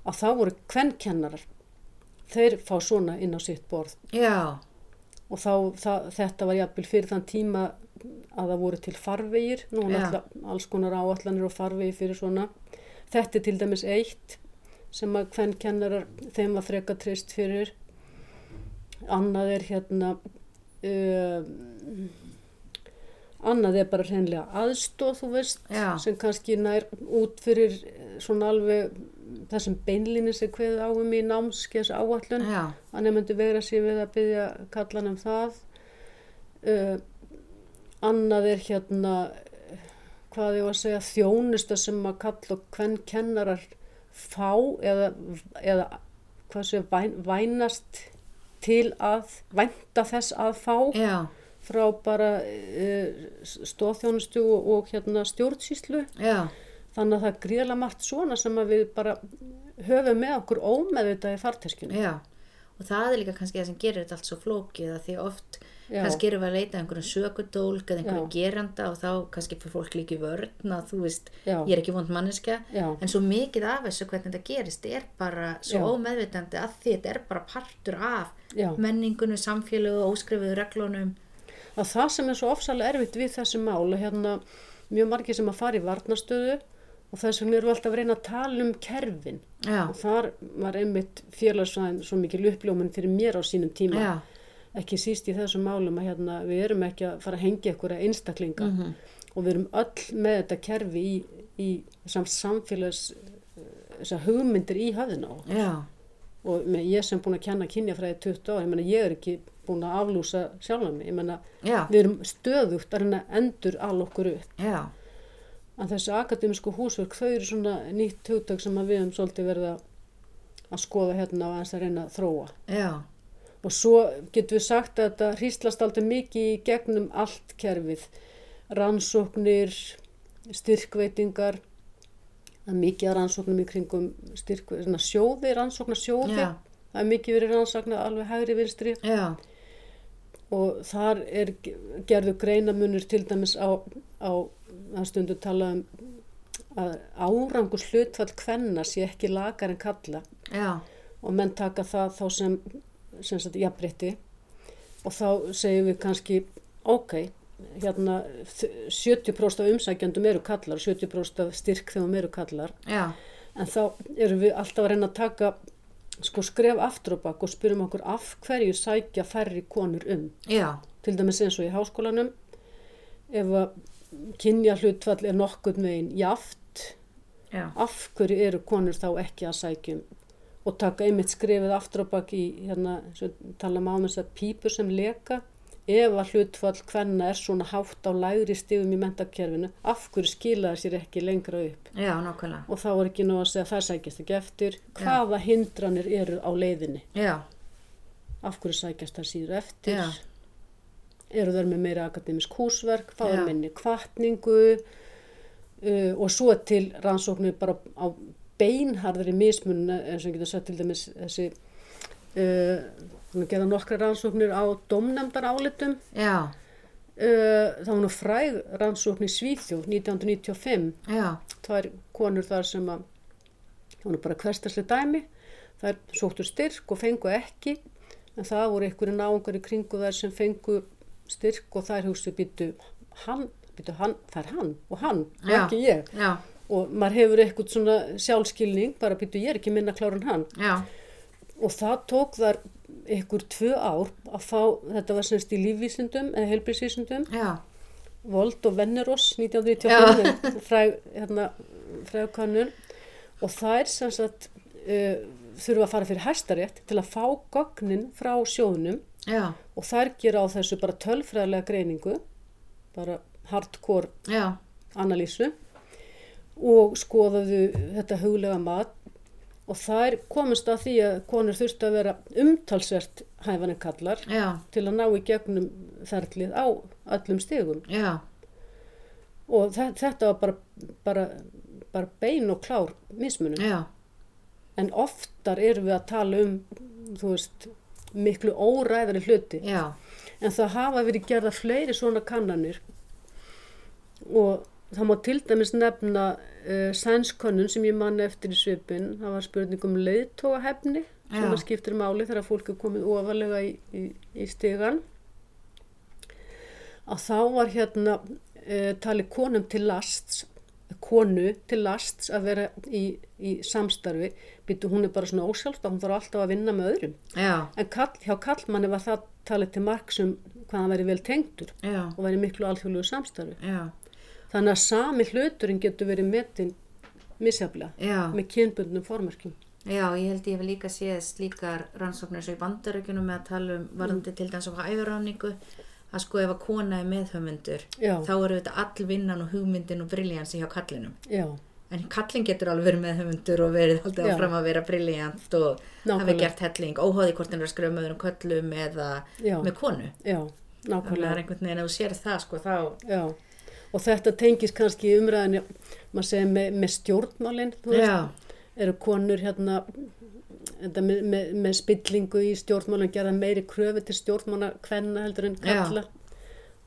að það voru kvennkennarar þeir fá svona inn á sitt borð. Já, og þá, það, þetta var jafnvel fyrir þann tíma að það voru til farvegir nú Já. náttúrulega alls konar áallanir og farvegi fyrir svona. Þetta er til dæmis eitt sem að kvennkennarar þeim var freka trist fyrir. Annað er hérna uh, annað er bara hreinlega aðstóð þú veist Já. sem kannski nær út fyrir eh, svona alveg þessum beinlíni sem kveði áum í námskeiðs áallun já, að nefndu vegra sér við að byggja kallan um það. Uh, annað er hérna hvað ég var að segja þjónusta sem að kalla og hvern kennarar fá eða, eða hvað sé væn, vænast til að vænta þess að fá já, frá bara uh, stóðþjónustu og, og hérna stjórnsýslu. Já, þannig að það er gríðlega margt svona sem að við bara höfum með okkur ómeðvitað í farteskinu. Já. Og það er líka kannski það sem gerir þetta allt svo flókið því oft Já. kannski erum við að leita einhverjum sökudólk eða einhverjum Já. geranda og þá kannski fyrir fólk líki vörn að þú veist, Já. ég er ekki vond manneskja Já. en svo mikið af þessu hvernig þetta gerist er bara svo ómeðvitandi að þetta er bara partur af menningunum, samfélögu og óskrifuðu reglunum að það sem er svo ofsalega erfitt við þessi mál er hérna mjög margir sem að fara í varnastöðu og þess vegna erum við alltaf að reyna að tala um kerfin. Já, og þar var einmitt félagsvæðin svo mikil uppljómun fyrir mér á sínum tíma. Já, ekki síst í þessum málum að hérna, við erum ekki að fara að hengja ykkur að einstaklinga. Mhm. og við erum öll með þetta kerfi í, í sam, samfélags hugmyndir í já, og með, ég sem búin að kenna kynjafræði 20 ára, ég meina ég er ekki búin að aflúsa sjálfa mig, ég meina já, við erum stöðugt að reyna að endur al okkur upp en þessi akademísku húsverk þau eru svona nýtt hugtök sem að við höfum svolítið verið að, að skoða hérna og aðeins að reyna að þróa. Já, og svo getum við sagt að þetta hríslast aldrei mikið í gegnum allt kerfið. Rannsóknir styrkveitingar það er mikið að rannsóknum í kringum styrk, svona sjóði, rannsóknar sjóði Já. það er mikið verið rannsóknar alveg hægri vinstri. Já, og þar er ge- gerðu greinamunur til dæmis á, á það stundu tala um að árangus hlutfall kvenna sé ekki lagar en kalla já, og menn taka það þá sem, sem sagt, jafnrétti. Og þá segjum við kannski ok, hérna þ- 70% af umsækjandum eru kallar og 70% af styrk þegar eru kallar já, en þá erum við alltaf að reyna að taka sko skref aftur og bak og spyrjum okkur af hverju sækja færri konur um. Já, til dæmis eins og í háskólanum ef að kynja hlutfall er nokkurn veginn jaft já, af hverju eru konur þá ekki að sækjum og taka einmitt skrifið aftur á bak í hérna, tala maður um þess að pípur sem leka ef að hlutfall hvenna er svona hátt á lægri stigum í mentakerfinu af hverju skila það sér ekki lengra upp? Já, nákvæmlega, og þá er ekki nú að segja það sækjast ekki eftir. Hvaða hindranir eru á leiðinni? Já, af hverju sækjast það síður eftir? Já. eru þær með meira akademisk húsverk? Fá Já. þær minni kvartningu uh, og svo til rannsóknir bara á beinharðri mismun eins og við getum sagt til dæmis þessi uh, hún gera nokkra rannsóknir á domnefndar álitum já, uh, það var nú fræg rannsókn í Svíþjóð 1995 já, tvær konur þar sem að hún er bara hverstaslega dæmi. Þær sóttu styrk og fengu ekki en það voru einhverju náungar í kringu þær sem fengu styrk og þær hugstu býtu hann, býtu hann, það er hann og hann og ekki ég. Já, og maður hefur eitthvað svona sjálfskilning bara býtu ég er ekki minna klár en hann. Já, og það tók þar einhver tvö ár að fá, þetta var semst í lífvísindum eða helbriðsvísindum já, Vold og Venneros 1995 fræg, hérna, fræg kannun og þær sem sagt uh, þurfa að fara fyrir hæstarétt til að fá gögnin frá sjóðnum. Já, og þær gera á þessu bara tölfræðilega greiningu bara hardcore já, analýsu. Og skoðaðu þetta huglega mat og þær komist að því að konur þurftu að vera umtalsvert hæfanir kallar já, til að ná í gegnum ferlið á öllum stigum. Já, og þe- þetta var bara, bara, bara bein og klár mismunum já, en oftar erum við að tala um veist miklu óræðari hluti. Já, en það hafa verið gerða fleiri svona kannanir. Og það má til dæmis nefna uh, sænskönnun sem ég manna eftir í svipin það var spurning um leiðtóahefni sem að skiptir máli þegar fólk er komið ofalega í, í, í stigan að þá var hérna uh, talið konum til lasts konu til lasts að vera í, í samstarfi. Býtu hún er bara svona ósjálfstaf, hún þarf alltaf að vinna með öðrum. Já, En kall, hjá kallmanni var það talið til marksum hvað hann væri vel tengdur já, og væri miklu alþjóðlegu samstarfi. já, Þannig að sami hluturinn getur verið metin misjaflega já, með kynbundnum formerkjum. já, ég held ég hef líka séð slíkar rannsóknir svo í bandaríkjunum með að tala um varðandi til dæmis á hæfurráningu að sko ef að kona er Já. þá eru þetta all vinnan og hugmyndin og briljansi hjá kallinum Já, en kallin getur alveg verið meðhöfundur og verið alltaf Já. áfram að vera briljant og Nákvæmlega. gert helling óháði hvort hann er að skrifa með öðrum köllum eða með konu já, þannig að nákvæmlega. einhvern veginn ef þú sér það sko þá Já. Og þetta tengist kannski í umræðinni, maður segir með, með stjórnmálinn, eru konur hérna með, með, með spillingu í stjórnmálinn gera meiri kröfu til stjórnmála hvenna heldur en kalla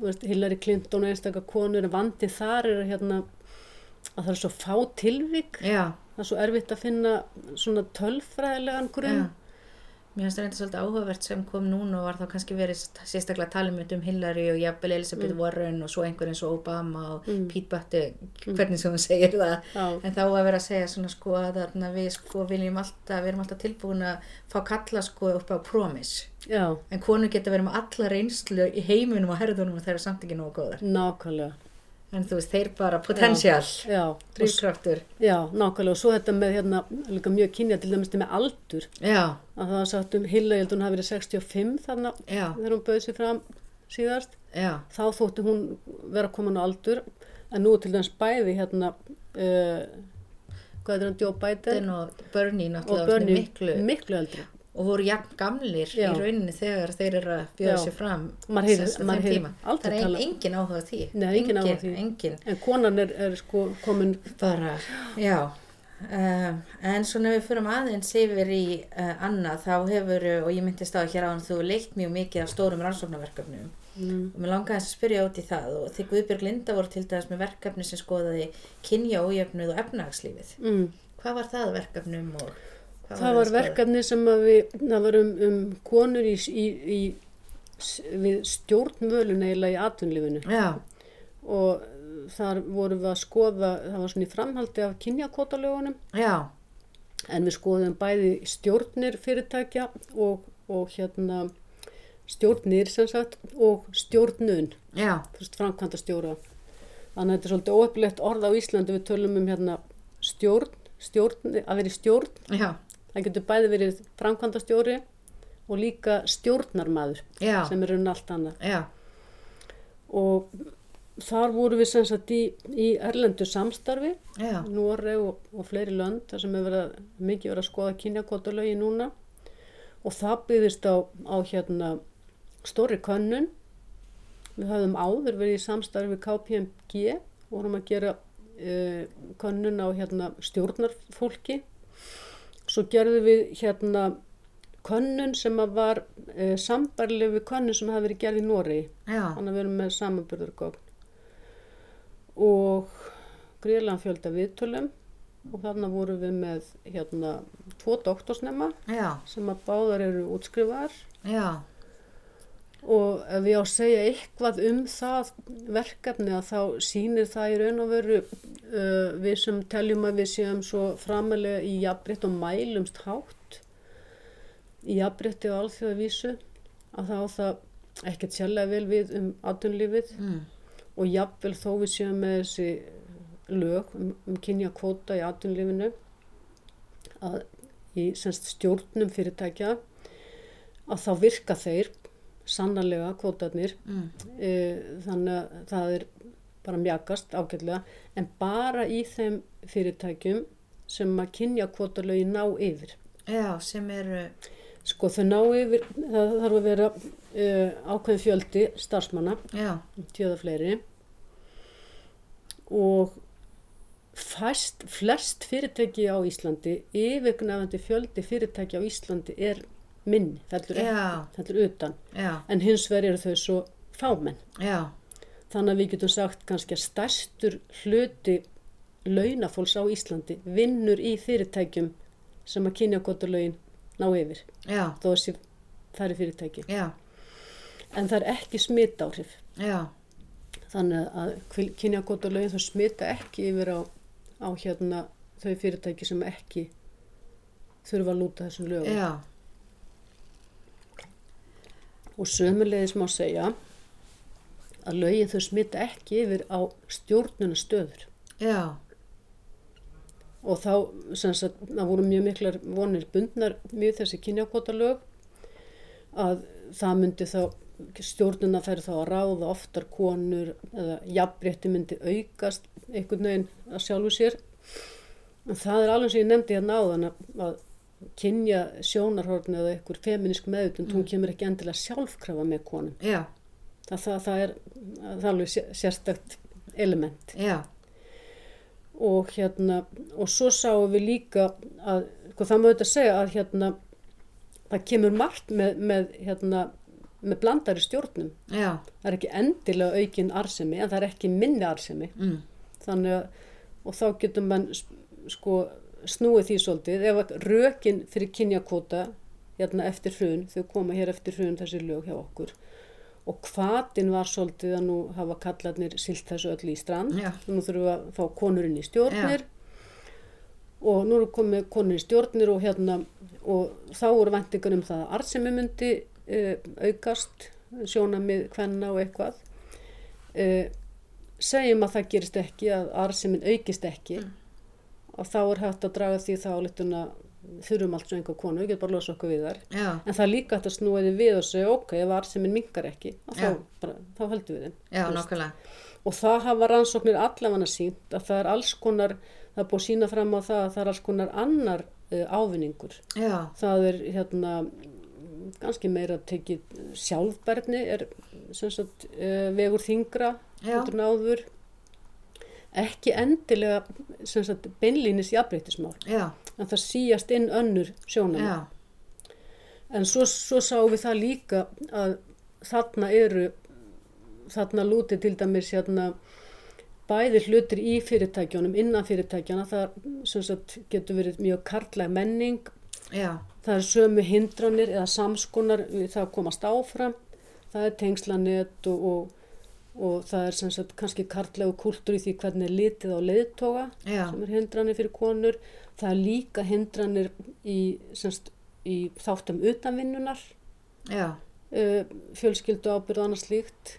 veist, Hillary Clinton og einstakar konur vandi þar er hérna að það er svo fá tilvik. Já, það er svo erfitt að finna svona tölfræðilegan grunn. Já Mér finnst það reynda svolítið áhugavert sem kom núna og var þá kannski verið sérstaklega talum um Hillary og jafnvel Elizabeth Mm. Warren og svo einhver eins og Obama og Pete Buttigieg, hvernig sem hún segir það. Já. En þá að vera að segja svona sko að þarna við sko viljum alltaf, við erum alltaf tilbúin að fá kalla sko upp á promise. Já, En konur geta verið með alla reynslu í heiminum og herðunum og þeir eru samt ekki nógu góðar. nákvæmlega En þú veist, þeir bara potential, Já, og, drýfkraftur. já, nákvæmlega. Og svo þetta með hérna líka mjög kynja til dæmis með aldur. Já, að það var sagt um Hillary, ég held hún hafi verið 65 þannig já, þegar hún bauð sér fram síðast. Já, þá þótti hún vera komin á aldur. En nú er til dæmis bæði hérna uh, hvað er hann Joe Biden? Den og Bernie og náttúrulega Bernie miklu miklu eldri og voru jafn gamlir Já. í rauninni þegar þeir eru að bjóða sér fram á heyrir tíma. aldrei það er engin áhuga á því Nei, engin áhuga á því. engin, en konan er, er sko komin bara, já um, en svona við förum aðeins yfir í uh, annað þá hefur, og ég myndist á hér á hann þú hefur leikt mjög mikið af stórum rannsóknarverkefnum mm, og mér langaði að spyrja út í það og því Guðbjörg Linda voru til dæmis með verkefni sem skoðaði kynja ójöfnuð og efnagslífið mm. hvað var það verkefnum og hvað það var verkefni sem að við það var um, um konur í, í, í s- við stjórnvölun eiginlega í atvinnlífinu já, og þar vorum við að skoða það var svona í framhaldi af kynjakótalögunum en við skoðum bæði stjórnir fyrirtækja og, og hérna stjórnir sem sagt og stjórnun, framkvæmda stjóra þannig að þetta er svolítið óöflegt orð á Íslandi. Við tölum um hérna stjórn, stjórn að vera í stjórn. Já, það getur bæði verið framkvæmda stjóri og líka stjórnarmaður já, sem er raun allt annað. Já, og þar vorum við sem sagt í, í erlendu samstarfi Noreg og, og fleiri lönd þar sem að, mikið verið að skoða kynjakótalögi núna. Og það byggðist á, á hérna stóri könnun. Við höfðum áður verið í samstarfi við KPMG vorum að gera uh, könnun á hérna stjórnarfólki svo gerðum við hérna könnun sem var uh, sambarleg við könnun sem hafi verið gerð í já, þannig að við erum með samanburðargókn og gríðlega fjölda viðtölum. Og þarna vorum við með hérna tvo doktorsnema sem að báðar eru útskrifaðar. Já, og ef ég á að segja eitthvað um það verkefni að þá sýnir það í raun og veru uh, við sem teljum að við séum svo framalega í jafnbreytt og mælumst hátt í jafnbreytti og alþjóðavísu að þá það ekkert sérlega vel við um atvinnlífið mm, og jafnvel þó við séum með þessi lög um, um kynja kvóta í atvinnlífinu að í semst stjórnum fyrirtækja að þá virka þeir sannarlega kvótarnir. Mm, e, þannig að það er bara mjakast ágætlega. En bara í þeim fyrirtækjum sem að kynja kvótalögi ná yfir. Já, sem eru, Sko þau ná yfir, það þarf að vera uh, ákveðin fjöldi starfsmanna, tjóða fleiri. Og fæst, flest fyrirtæki á Íslandi, yfirgnafandi fjöldi fyrirtæki á Íslandi er minni, Já. fellur utan, já, en hins vegar eru þau svo fámenn. já, Þannig að við getum sagt kannski að stærstur hluti launafólks á Íslandi vinnur í fyrirtækjum sem að kynja lögin ná yfir, já, þó að sé færi fyrirtæki. já, En það er ekki smitáhrif. já, Þannig að kynja lögin þau smita ekki yfir á, á hérna þau fyrirtæki sem ekki þurfa að lúta þessum lögum. Og sömulegis má segja að lögin þau smita ekki yfir á stjórnunastöður. já, og þá sem sagt, það voru mjög miklar vonir bundnar mjög þessi kynjakvotalög að það myndi þá stjórnuna færi þá að ráða oftar konur eða jafnrétti myndi aukast einhvern veginn að sjálfu sér en það er alveg sem ég nefndi hérna áðan að kynja sjónarhorn eða einhver feminísk meðutund, hún kemur ekki endilega sjálfkrafa með konum. Já, það, það, það, er, það er alveg sé- sérstakt element. Já, og hérna og svo sáum við líka að hvað það má auðvitað segja að hérna það kemur margt með, með hérna með blandari stjórnum. Já, það er ekki endilega aukin arsemi en það er ekki minni arsemi mm, þannig að og þá getur mann sko snúið því svolítið ef rökin fyrir kynjakvota hérna eftir hrun, þau koma hér eftir hrun þessi lög hjá okkur. Og hvatin var svolítið að nú hafa kallarnir silt þessu öll í strand. Já. nú þurfum við að fá konur inn í stjórnir. Og nú eru komið konur í stjórnir og hérna og þá voru væntingar um það að arðsemi myndi uh, aukast sjónamið hvenna og eitthvað. Uh, segjum að það gerist ekki að arðsemin aukist ekki og þá er hægt að draga því þá álittuna þurfum allt svo einhver konu, við getum bara að losa okkur við þar já, en það er líka hægt að snúa því við og segja ok, ef arðsemin minkar ekki að þá, bara, þá höldum við þeim já, og það hafa rannsóknir allafanna sínt að það er alls konar það er búið að sína fram á það að það er alls konar annar uh, ávinningur. Já, það er hérna kannski meira tekið sjálfberni er sem sagt uh, vegur þingra Já. heldur en áður ekki endilega sagt beinlínis jafnbreytismál en það síjast inn önnur sjónum já, en svo, svo sáum við það líka að þarna eru þarna lúti til dæmis hérna bæði hlutir í fyrirtækjónum innan fyrirtækjana það sagt, getur verið mjög karlæg menning. Já, það er sömu hindranir eða samskonar það að komast áfram. Það er tengslanett og, og, og það er sem sagt kannski karlægu kultúr í því hvernig er litið á leiðtoga Já. sem er hindranir fyrir konur. Það er líka hindranir í, sagt, í þáttum utanvinnunar uh, fjölskyldu ábyrð og annað slíkt.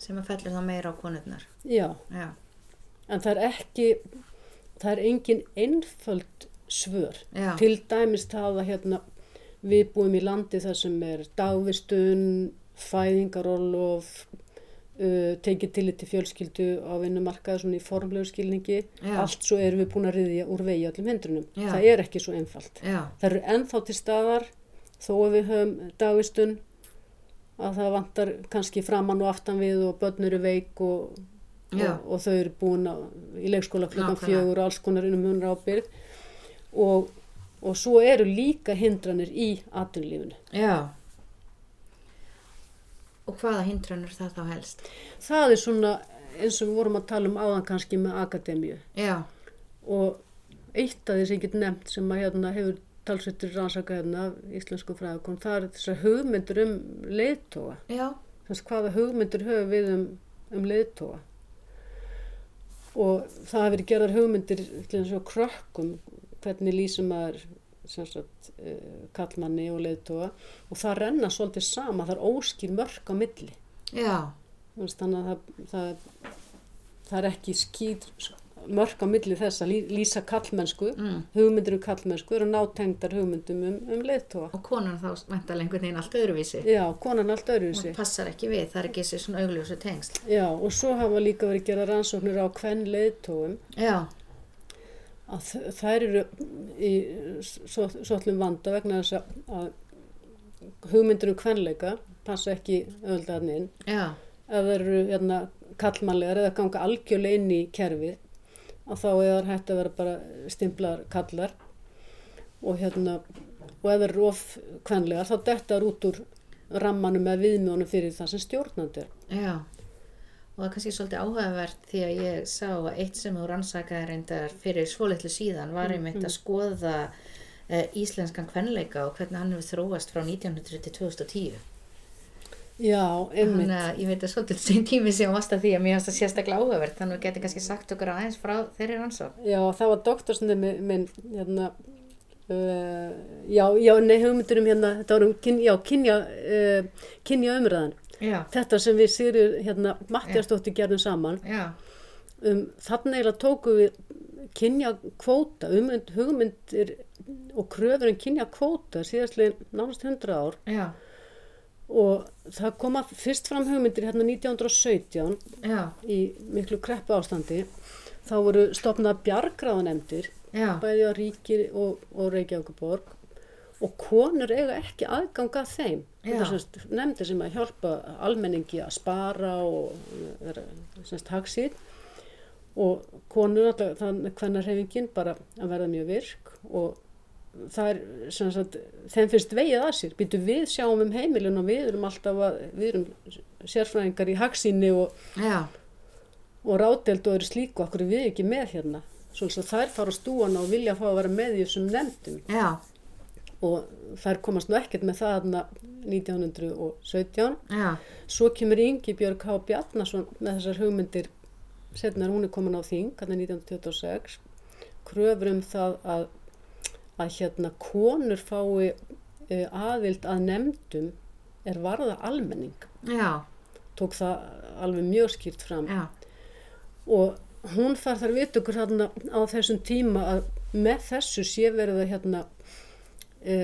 Sem að fellur þá meira á konurnar, já, já, en það er ekki það er engin einföld svör. Já. til dæmis það að hérna við búum í landi þar sem er dagvistun, fæðingarólof uh, tekið til til fjölskyldu á vinnumarkaði svona í formlegu skilningi Já. allt svo erum við búin að riðja úr vegi öllum hindrunum Já. það er ekki svo einfalt já, það eru ennþá til staðar þó að við höfum dagvistun að það vantar kannski framann og aftan við og börn eru veik og, og, og þau eru búin á, í leikskóla klukkan Nákvæmlega. fjögur og alls konar innum hunar ábyrð og, og svo eru líka hindranir í atvinnulífinu. já. Og hvaða hindranur það þá helst? Það er svona eins og við vorum að tala um áðan kannski með akademíu Já, og eitt af því sem ég get nefnt sem að hérna hefur talsveitur rannsaka hérna af íslensku fræðakon, það er þessar hugmyndir um leiðtóa. Þess hvaða hugmyndir höfum við um, um leiðtóa. Og það verið gerðar hugmyndir til eins og krökkum, hvernig lýsum sem sagt, uh, kallmanni og leiðtóa og það renna svolítið sama, það er óskýr mörk á milli. já, Þannig að það, það, það er ekki skýr mörk á milli þess að lý- lýsa kallmennsku, mm. hugmyndir um kallmennsku eru nátengdar hugmyndum um, um leiðtóa. og konan þá væntalega einhvern veginn allt öðruvísi. Já, konan allt öðru Hún passar ekki við, það er ekki þessi svona augljósu tengsl. Já, og svo hafa líka verið gerða rannsóknir á hvern leiðtóum Já, að þær eru í svo- svollum vanda vegna þess að, hugmyndur um kvenleika passa ekki öðuldarinn inn Já, ef það eru hérna, kallmannlegar eða ganga algjörlega inn í kerfið að þá er það hægt að vera bara stimplar kallar og hérna og ef það eru of kvenlegar þá dettar út úr rammanum með viðmjónum fyrir það sem stjórnandi er. já. Og það er kannski svolítið áhugavert því að ég sá að eitt sem þú rannsakaði reyndar fyrir svolítlu síðan var einmitt að skoða uh, íslenskan kvenleika og hvernig hann hefur þróast frá 1900 til 2010. Já, einmitt. Þannig að ég veit að svolítið sem tími sem varst að því að mér finnst það sérstaklega áhugavert þannig að við getum kannski sagt okkur aðeins frá þeirri rannsók. Já, það var doktorsnemi minn, hérna, uh, já, já, nei, hugmyndur um hérna, þetta var um kyn, já, kynja, uh, kynja umræðan. Já, Þetta sem við Sigrir, hérna, Mattiastóttir gerðum saman, um, þannig eiginlega tóku við kynja kvóta, umund, hugmyndir og kröfur um kynja kvóta síðastlega nánast 100 ár. Já, og það koma fyrst fram hugmyndir hérna 1917 já, í miklu kreppu ástandi þá voru stopnað bjargráðanemdir já, bæði á ríki og, og Reykjavíkuborg og konur eiga ekki aðgang að þeim. Nefndir sem að hjálpa almenningi að spara og vera semst hagsýr og konur alltaf þannig hvernig hreyfingin bara að verða mjög virk og það er sem sagt þeim finnst vegið að sér, býtu við sjáum um heimilin og við erum alltaf að við erum sérfræðingar í hagsýni og og ráðdeld og eru slíku, okkur er við ekki með hérna. Að þær fara á stúana og vilja fá að vera með í þessum nefndum. Já, og þær komast nú ekkert með það þarna 1917. já, Svo kemur Ingi Björg H. Bjarnason með þessar hugmyndir, setna er hún er komin á þing, hérna 1926, kröfur um það að, að hérna konur fái uh, aðild að nefndum er varða almenning. já, Tók það alveg mjög skýrt fram. já, og hún þar þar vit okkur hérna á þessum tíma að með þessu sé verið að hérna e,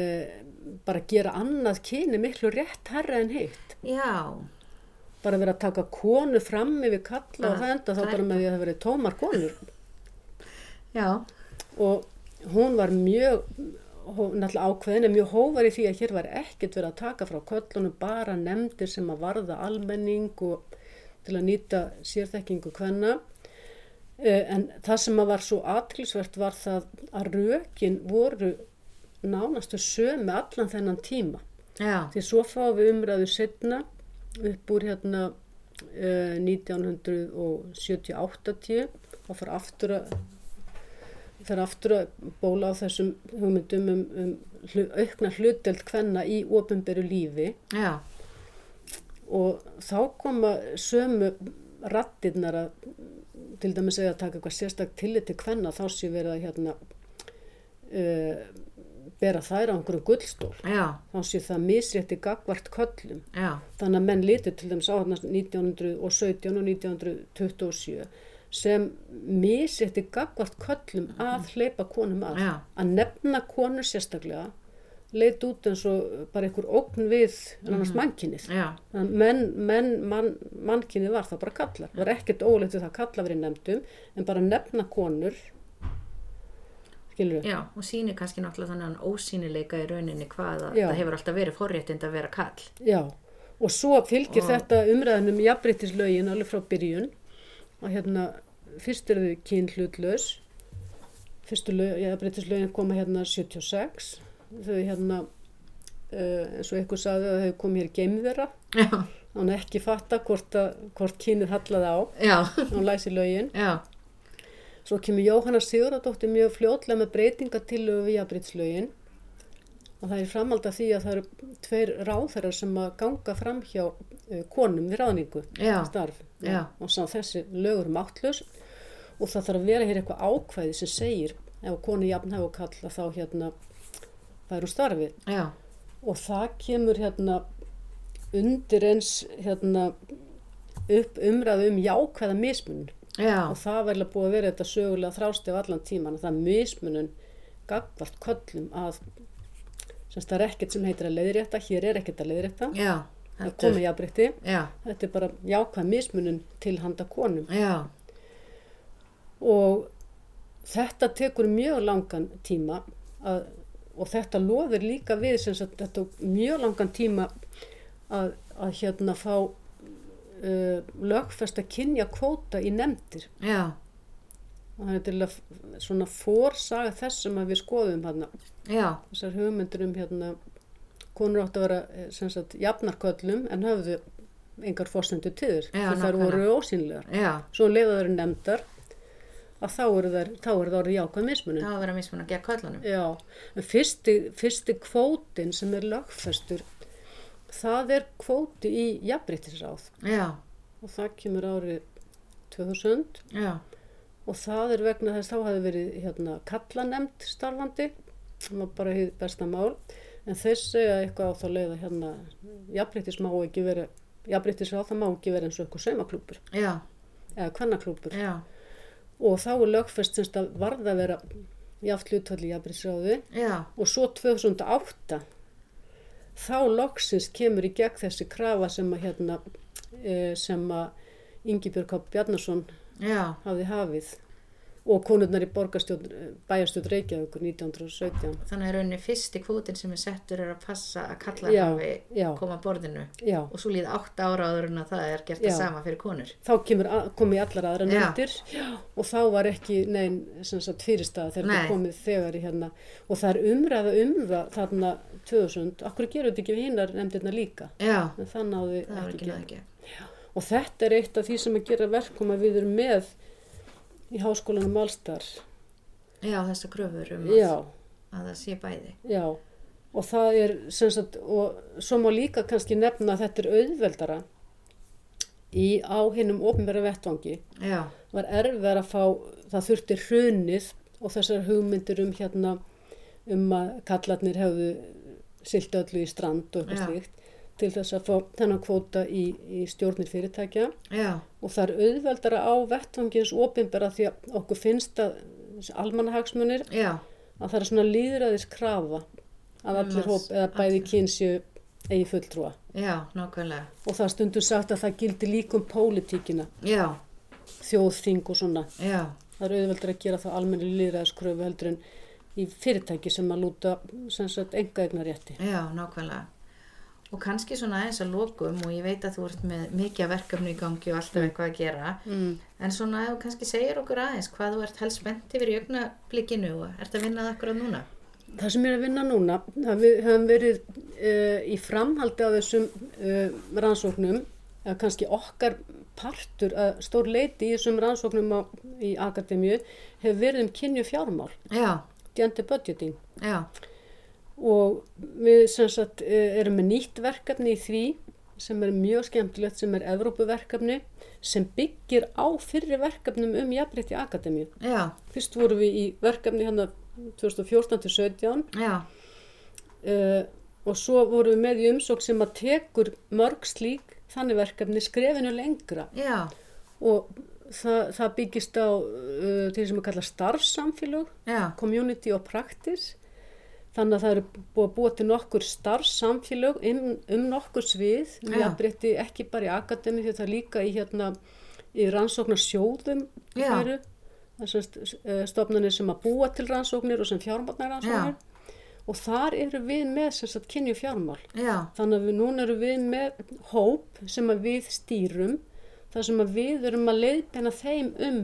bara gera annað kyni miklu rétt herra en heitt já, bara verið að taka konu fram yfir kalla og Ah, það enda þá er bara með því að það verið tómar konur. Já, og hún var mjög hó- náttúrulega ákveðin en mjög hóvar í því að hér var ekkert verið að taka frá köllunum bara nefndir sem að varða almenning og til að nýta sérþekkingu hvenna en það sem að var svo aðtilsvert var það að rökin voru nánastu sömu allan þennan tíma. Já, því svo fáum við umræðu setna upp úr hérna uh, 1970-80 og fara aftur að fer aftur að bóla á þessum hugmyndum um, um hlu, aukna hlutdelt hvenna í ofinberu lífi. Já, og þá koma sömu rattirnar að til dæmis eða taka eitthvað sérstak tillit til hvenna þá sé verið að hérna uh, bera þær á einhverju gullstól. Já, þá sé það misrétti gagvart köllum. Já, þannig að menn litur til dæmis á þarna 1917 og 1927 sem misrétti gagvart köllum að hleypa konum að. Já. að nefna konur sérstaklega leit út eins og bara einhver ógn við annars mannkinnið Þannig að menn, menn mann, mannkinnið var það bara kallar. Það var ekkert ólegt við það að kalla verið nefndum en bara nefna konur já, og sýnir kannski náttúrulega þannig að ósýnileika í rauninni hvað að það hefur alltaf verið forréttind að vera kall. Já, og svo fylgir Og- þetta umræðanum jafnbreytislögin alveg frá byrjun. Og hérna fyrst eru þau kynhlutlaus fyrstu lög, jafnbreytislögin koma hérna 76 þau hérna uh, eins og eitthvað sagði að þau kom hér geimvera Já, hann ekki fatta hvort, að, hvort kynið hallaði á. Já, hann læsi lögin. Já, Svo kemur Jóhanna Sigurðardóttir mjög fljótlega með breytingatilögu við jafnbrytslögin og það er framhald af því að það eru tveir ráðherrar sem að ganga fram hjá uh, konum við ráðningu Já. starf. Já. og sá þessi lögur máttlaus. Og það þarf að vera hér eitthvað ákvæði sem segir ef konu jafn hefur kalla þá hérna færu starfi já, og það kemur hérna undir eins hérna upp umræðu um jákvæða mismunum já, og það eiginlega búið að vera þetta sögulega þrástef allan tíman og það er mismunun gagvart köllum að semst það er ekkert sem heitir að leiðrétta hér er ekkert að leiðrétta. Já, það komið jafnbreytti já, þetta er bara jákvæð mismunun til handa konum. Já, og þetta tekur mjög langan tíma að og þetta loðir líka við sem sagt þetta mjög langan tíma að, að hérna fá uh, lögfesta kynja kvóta í nefndir. Já, það er til að svona fórsaga þess sem að við skoðum hérna já, þessar hugmyndir um hérna konur átt að vera eh, sem sagt jafnarköllum en höfðu engar þér Já, því þær voru ósýnlegar já, svo leiða þær nefndar að þá eru þær, þá eru þær jákvæð mismunum það var að vera mismun að gera köllunum. Já, en fyrsti, fyrsti kvótin sem er lögfestur, það er kvóti í jafnbryttisráð Já, og það kemur árið 2000 já, og það er vegna þess þá hafi verið hérna kallanemnd starfandi, það var bara hið besta mál, en þeir segja eitthvað á þá leið að hérna jafnbryttis má ekki vera, jafnbryttisráð það má ekki vera eins og eitthvað saumaklúpur eða kvannaklúpur og þá er lögfest semst að varða að vera jafn hlutfalli jafnbryttisráði já, og svo 2008 þá loksins kemur í gegn þessi krafa sem að hérna e, sem að Ingibjörg K. Bjarnason já, hafði hafið og konurnar í bæjarstjórn Reykjavíkur 1917 þannig er rauninni fyrsti kvótin sem er settur er að passa að kalla hafi koma að borðinu. Já, og svo líða átt ára áður en að það er gert það Já. sama fyrir konur. þá kemur að, komið allar aðra Já. nefndir. Og þá var ekki neinn fyrirstað þegar þetta komið þegar í hérna. Og það er umræða um það þarna 2000, akkur gerur þetta ekki við hinnar nefndirna líka? Já, en það náði það ekki náðu ekki. Og þetta er eitt af því sem að gera verkum að við erum með í háskólanum allstar. Já, þessar kröfur um að, að það sé bæði. já. Og það er, sem sagt, og svo má líka kannski nefna að þetta er auðveldara í á hinnum ofnverða vettvangi. Já, Var erfið að fá, það þurfti hrunið og þessar hugmyndir um hérna, um að kallarnir hefðu silti öllu í strand og eitthvað Já. Til þess að fá þennan kvóta í, í stjórnir fyrirtækja. já, og það er auðveldara á vettvangins opinbera því að okkur finnst að almannahagsmunir já, að það er svona líðræðis krafa að allir Annars- hóp eða bæði kynsju eigi fulltrúa já, og það stundum sagt að það gildi líka um pólitíkina, þjóðþing og svona. já, Það er auðveldara að gera það almenni líðræðiskröfu heldur en í fyrirtæki sem að lúta enga eignar rétti. já, nákvæmlega. Og kannski svona aðeins að lokum og ég veit að þú ert með mikið verkefni í gangi og alltaf eitthvað að gera. Mm. En svona ef þú kannski segir okkur aðeins hvað þú ert helst spennt yfir í augnablikinu og ert að vinna það akkurat núna? Það sem ég er að vinna núna, það við höfum verið uh, í framhaldi á þessum uh, rannsóknum, eða kannski okkar partur að stór leiti í þessum rannsóknum á, í akademíu, hefur verið um kynju fjármál, Já, gender budgeting. já, Og við sagt eh, erum með nýtt verkefni í því sem er mjög skemmtilegt, sem er Evrópuverkefni, sem byggir á fyrri verkefnum um jafnrétt í akademíu. já, Fyrst vorum við í verkefni hérna 2014-17 já, uh, og svo vorum við með í umsók sem að tekur mörg slík þannig verkefni skrefinu lengra. Já, og það, það byggist á uh, til sem að kalla starfsamfélög, já, community og practice þannig að það eru búið að búa til nokkur starfsamfélög um, um nokkur svið, Já. við breytti ekki bara í akademi því það er líka í hérna í rannsóknar sjóðum Já. eru, þessar stofnanir sem að búa til rannsóknir og sem fjármálnar rannsóknir. Og þar eru við með sem sagt kynju fjármál já, þannig að við núna eru við með hóp sem að við stýrum þar sem að við erum að leiðbeina þeim um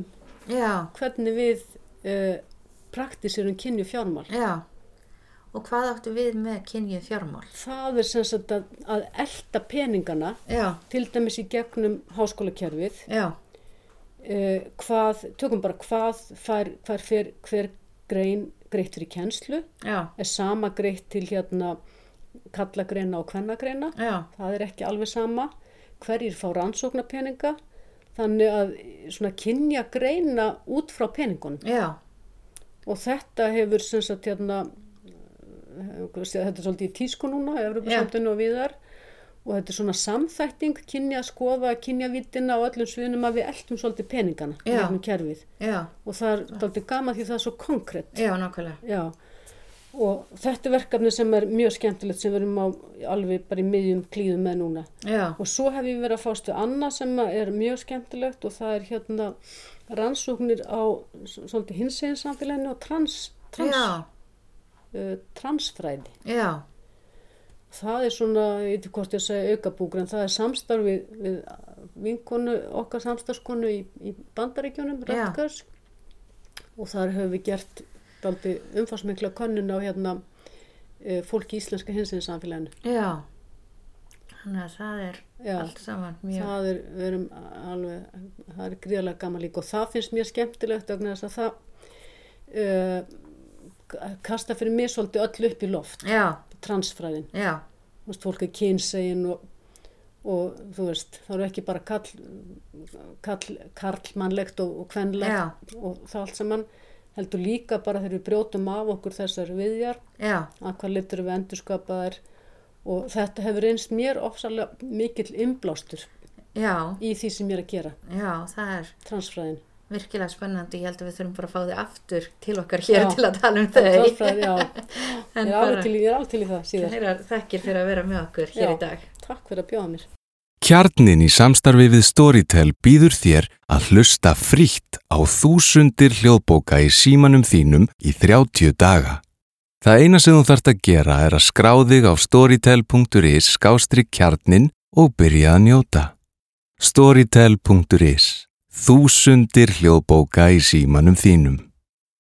já, hvernig við uh, praktísirum kynju fjármál já. Og hvað áttu við með kynjuð fjármál? það er sem sagt að, að elda peningana Já, til dæmis í gegnum háskólakerfið. Uh, hvað, tökum bara hvað fær, fær hver, hver grein greitt fyrir kennslu já, er sama greitt til hérna kallagreina og kvennagreina. Já, það er ekki alveg sama. Hverjir fá rannsóknarpeninga. Þannig að svona kynja greina út frá peningunum. Og þetta hefur sem sagt hérna eh, þetta er svolítið í tísku núna Evropasamtinu og viðar og þetta er svona samþætting kynja að skoða, kynja vitina og öllum sviðnum að við eldum svolítið peningana Já. gegnum kerfið. Já, og það er svolítið gaman því það er svo konkrétt já, nákvæmlega. Já, og þetta er verkefni sem er mjög skemmtilegt sem við erum á alveg bara í miðjum klíðum með núna. Já, Og svo hef ég verið að fást við annað sem er mjög skemmtilegt og það er hérna rannsóknir á svolítið hinsegin samfélaginu og trans, trans uh, transfræði. Já, Það er svona, ég veit ekki hvort ég segi aukabúkur, en það er samstarf við, við vinkonu, okkar samstarfskonu í, í bandaríkjunum, Já. Rutgers. Og þar höfum við gert daldi umfarsmikla könnun á hérna uh, fólki í íslenska hinsins samfélaginu. já. Þannig að það er Já. allt saman mjög... Það er, við erum alveg, það er gríðarlega gaman líka og það finnst mér skemmtilegt að það uh, kasta fyrir mig svolítið öll upp í loft, Já, transfræðin. já, veist, fólk er kynsegin og, og þú veist, það eru ekki bara kall, kall, karlmannlegt og, og kvenlegt og það allt saman heldur líka bara þegar við brjótum af okkur þessar viðjar, að hvað litur við endurskapaðar og þetta hefur einst mér ofsalega mikill innblástur já, í því sem ég er að gera, já, er. Transfræðin. Virkilega spennandi. Ég held að við þurfum bara að fá þig aftur til okkar hér Já. til að tala um þau. Já. En Ég er bara alveg til, í- það síðar. heyrar þekkir fyrir að vera með okkur hér Já. í dag. Takk fyrir að bjóða mér. Kjarnin í samstarfi við Storytel býður þér að hlusta frítt á þúsundir hljóðbóka í símanum þínum í 30 daga. Það eina sem þú þarft að gera er að skrá þig á storytel.is skástri kjarnin og byrja að njóta. Storytel.is Þúsundir hljóðbóka í símanum þínum.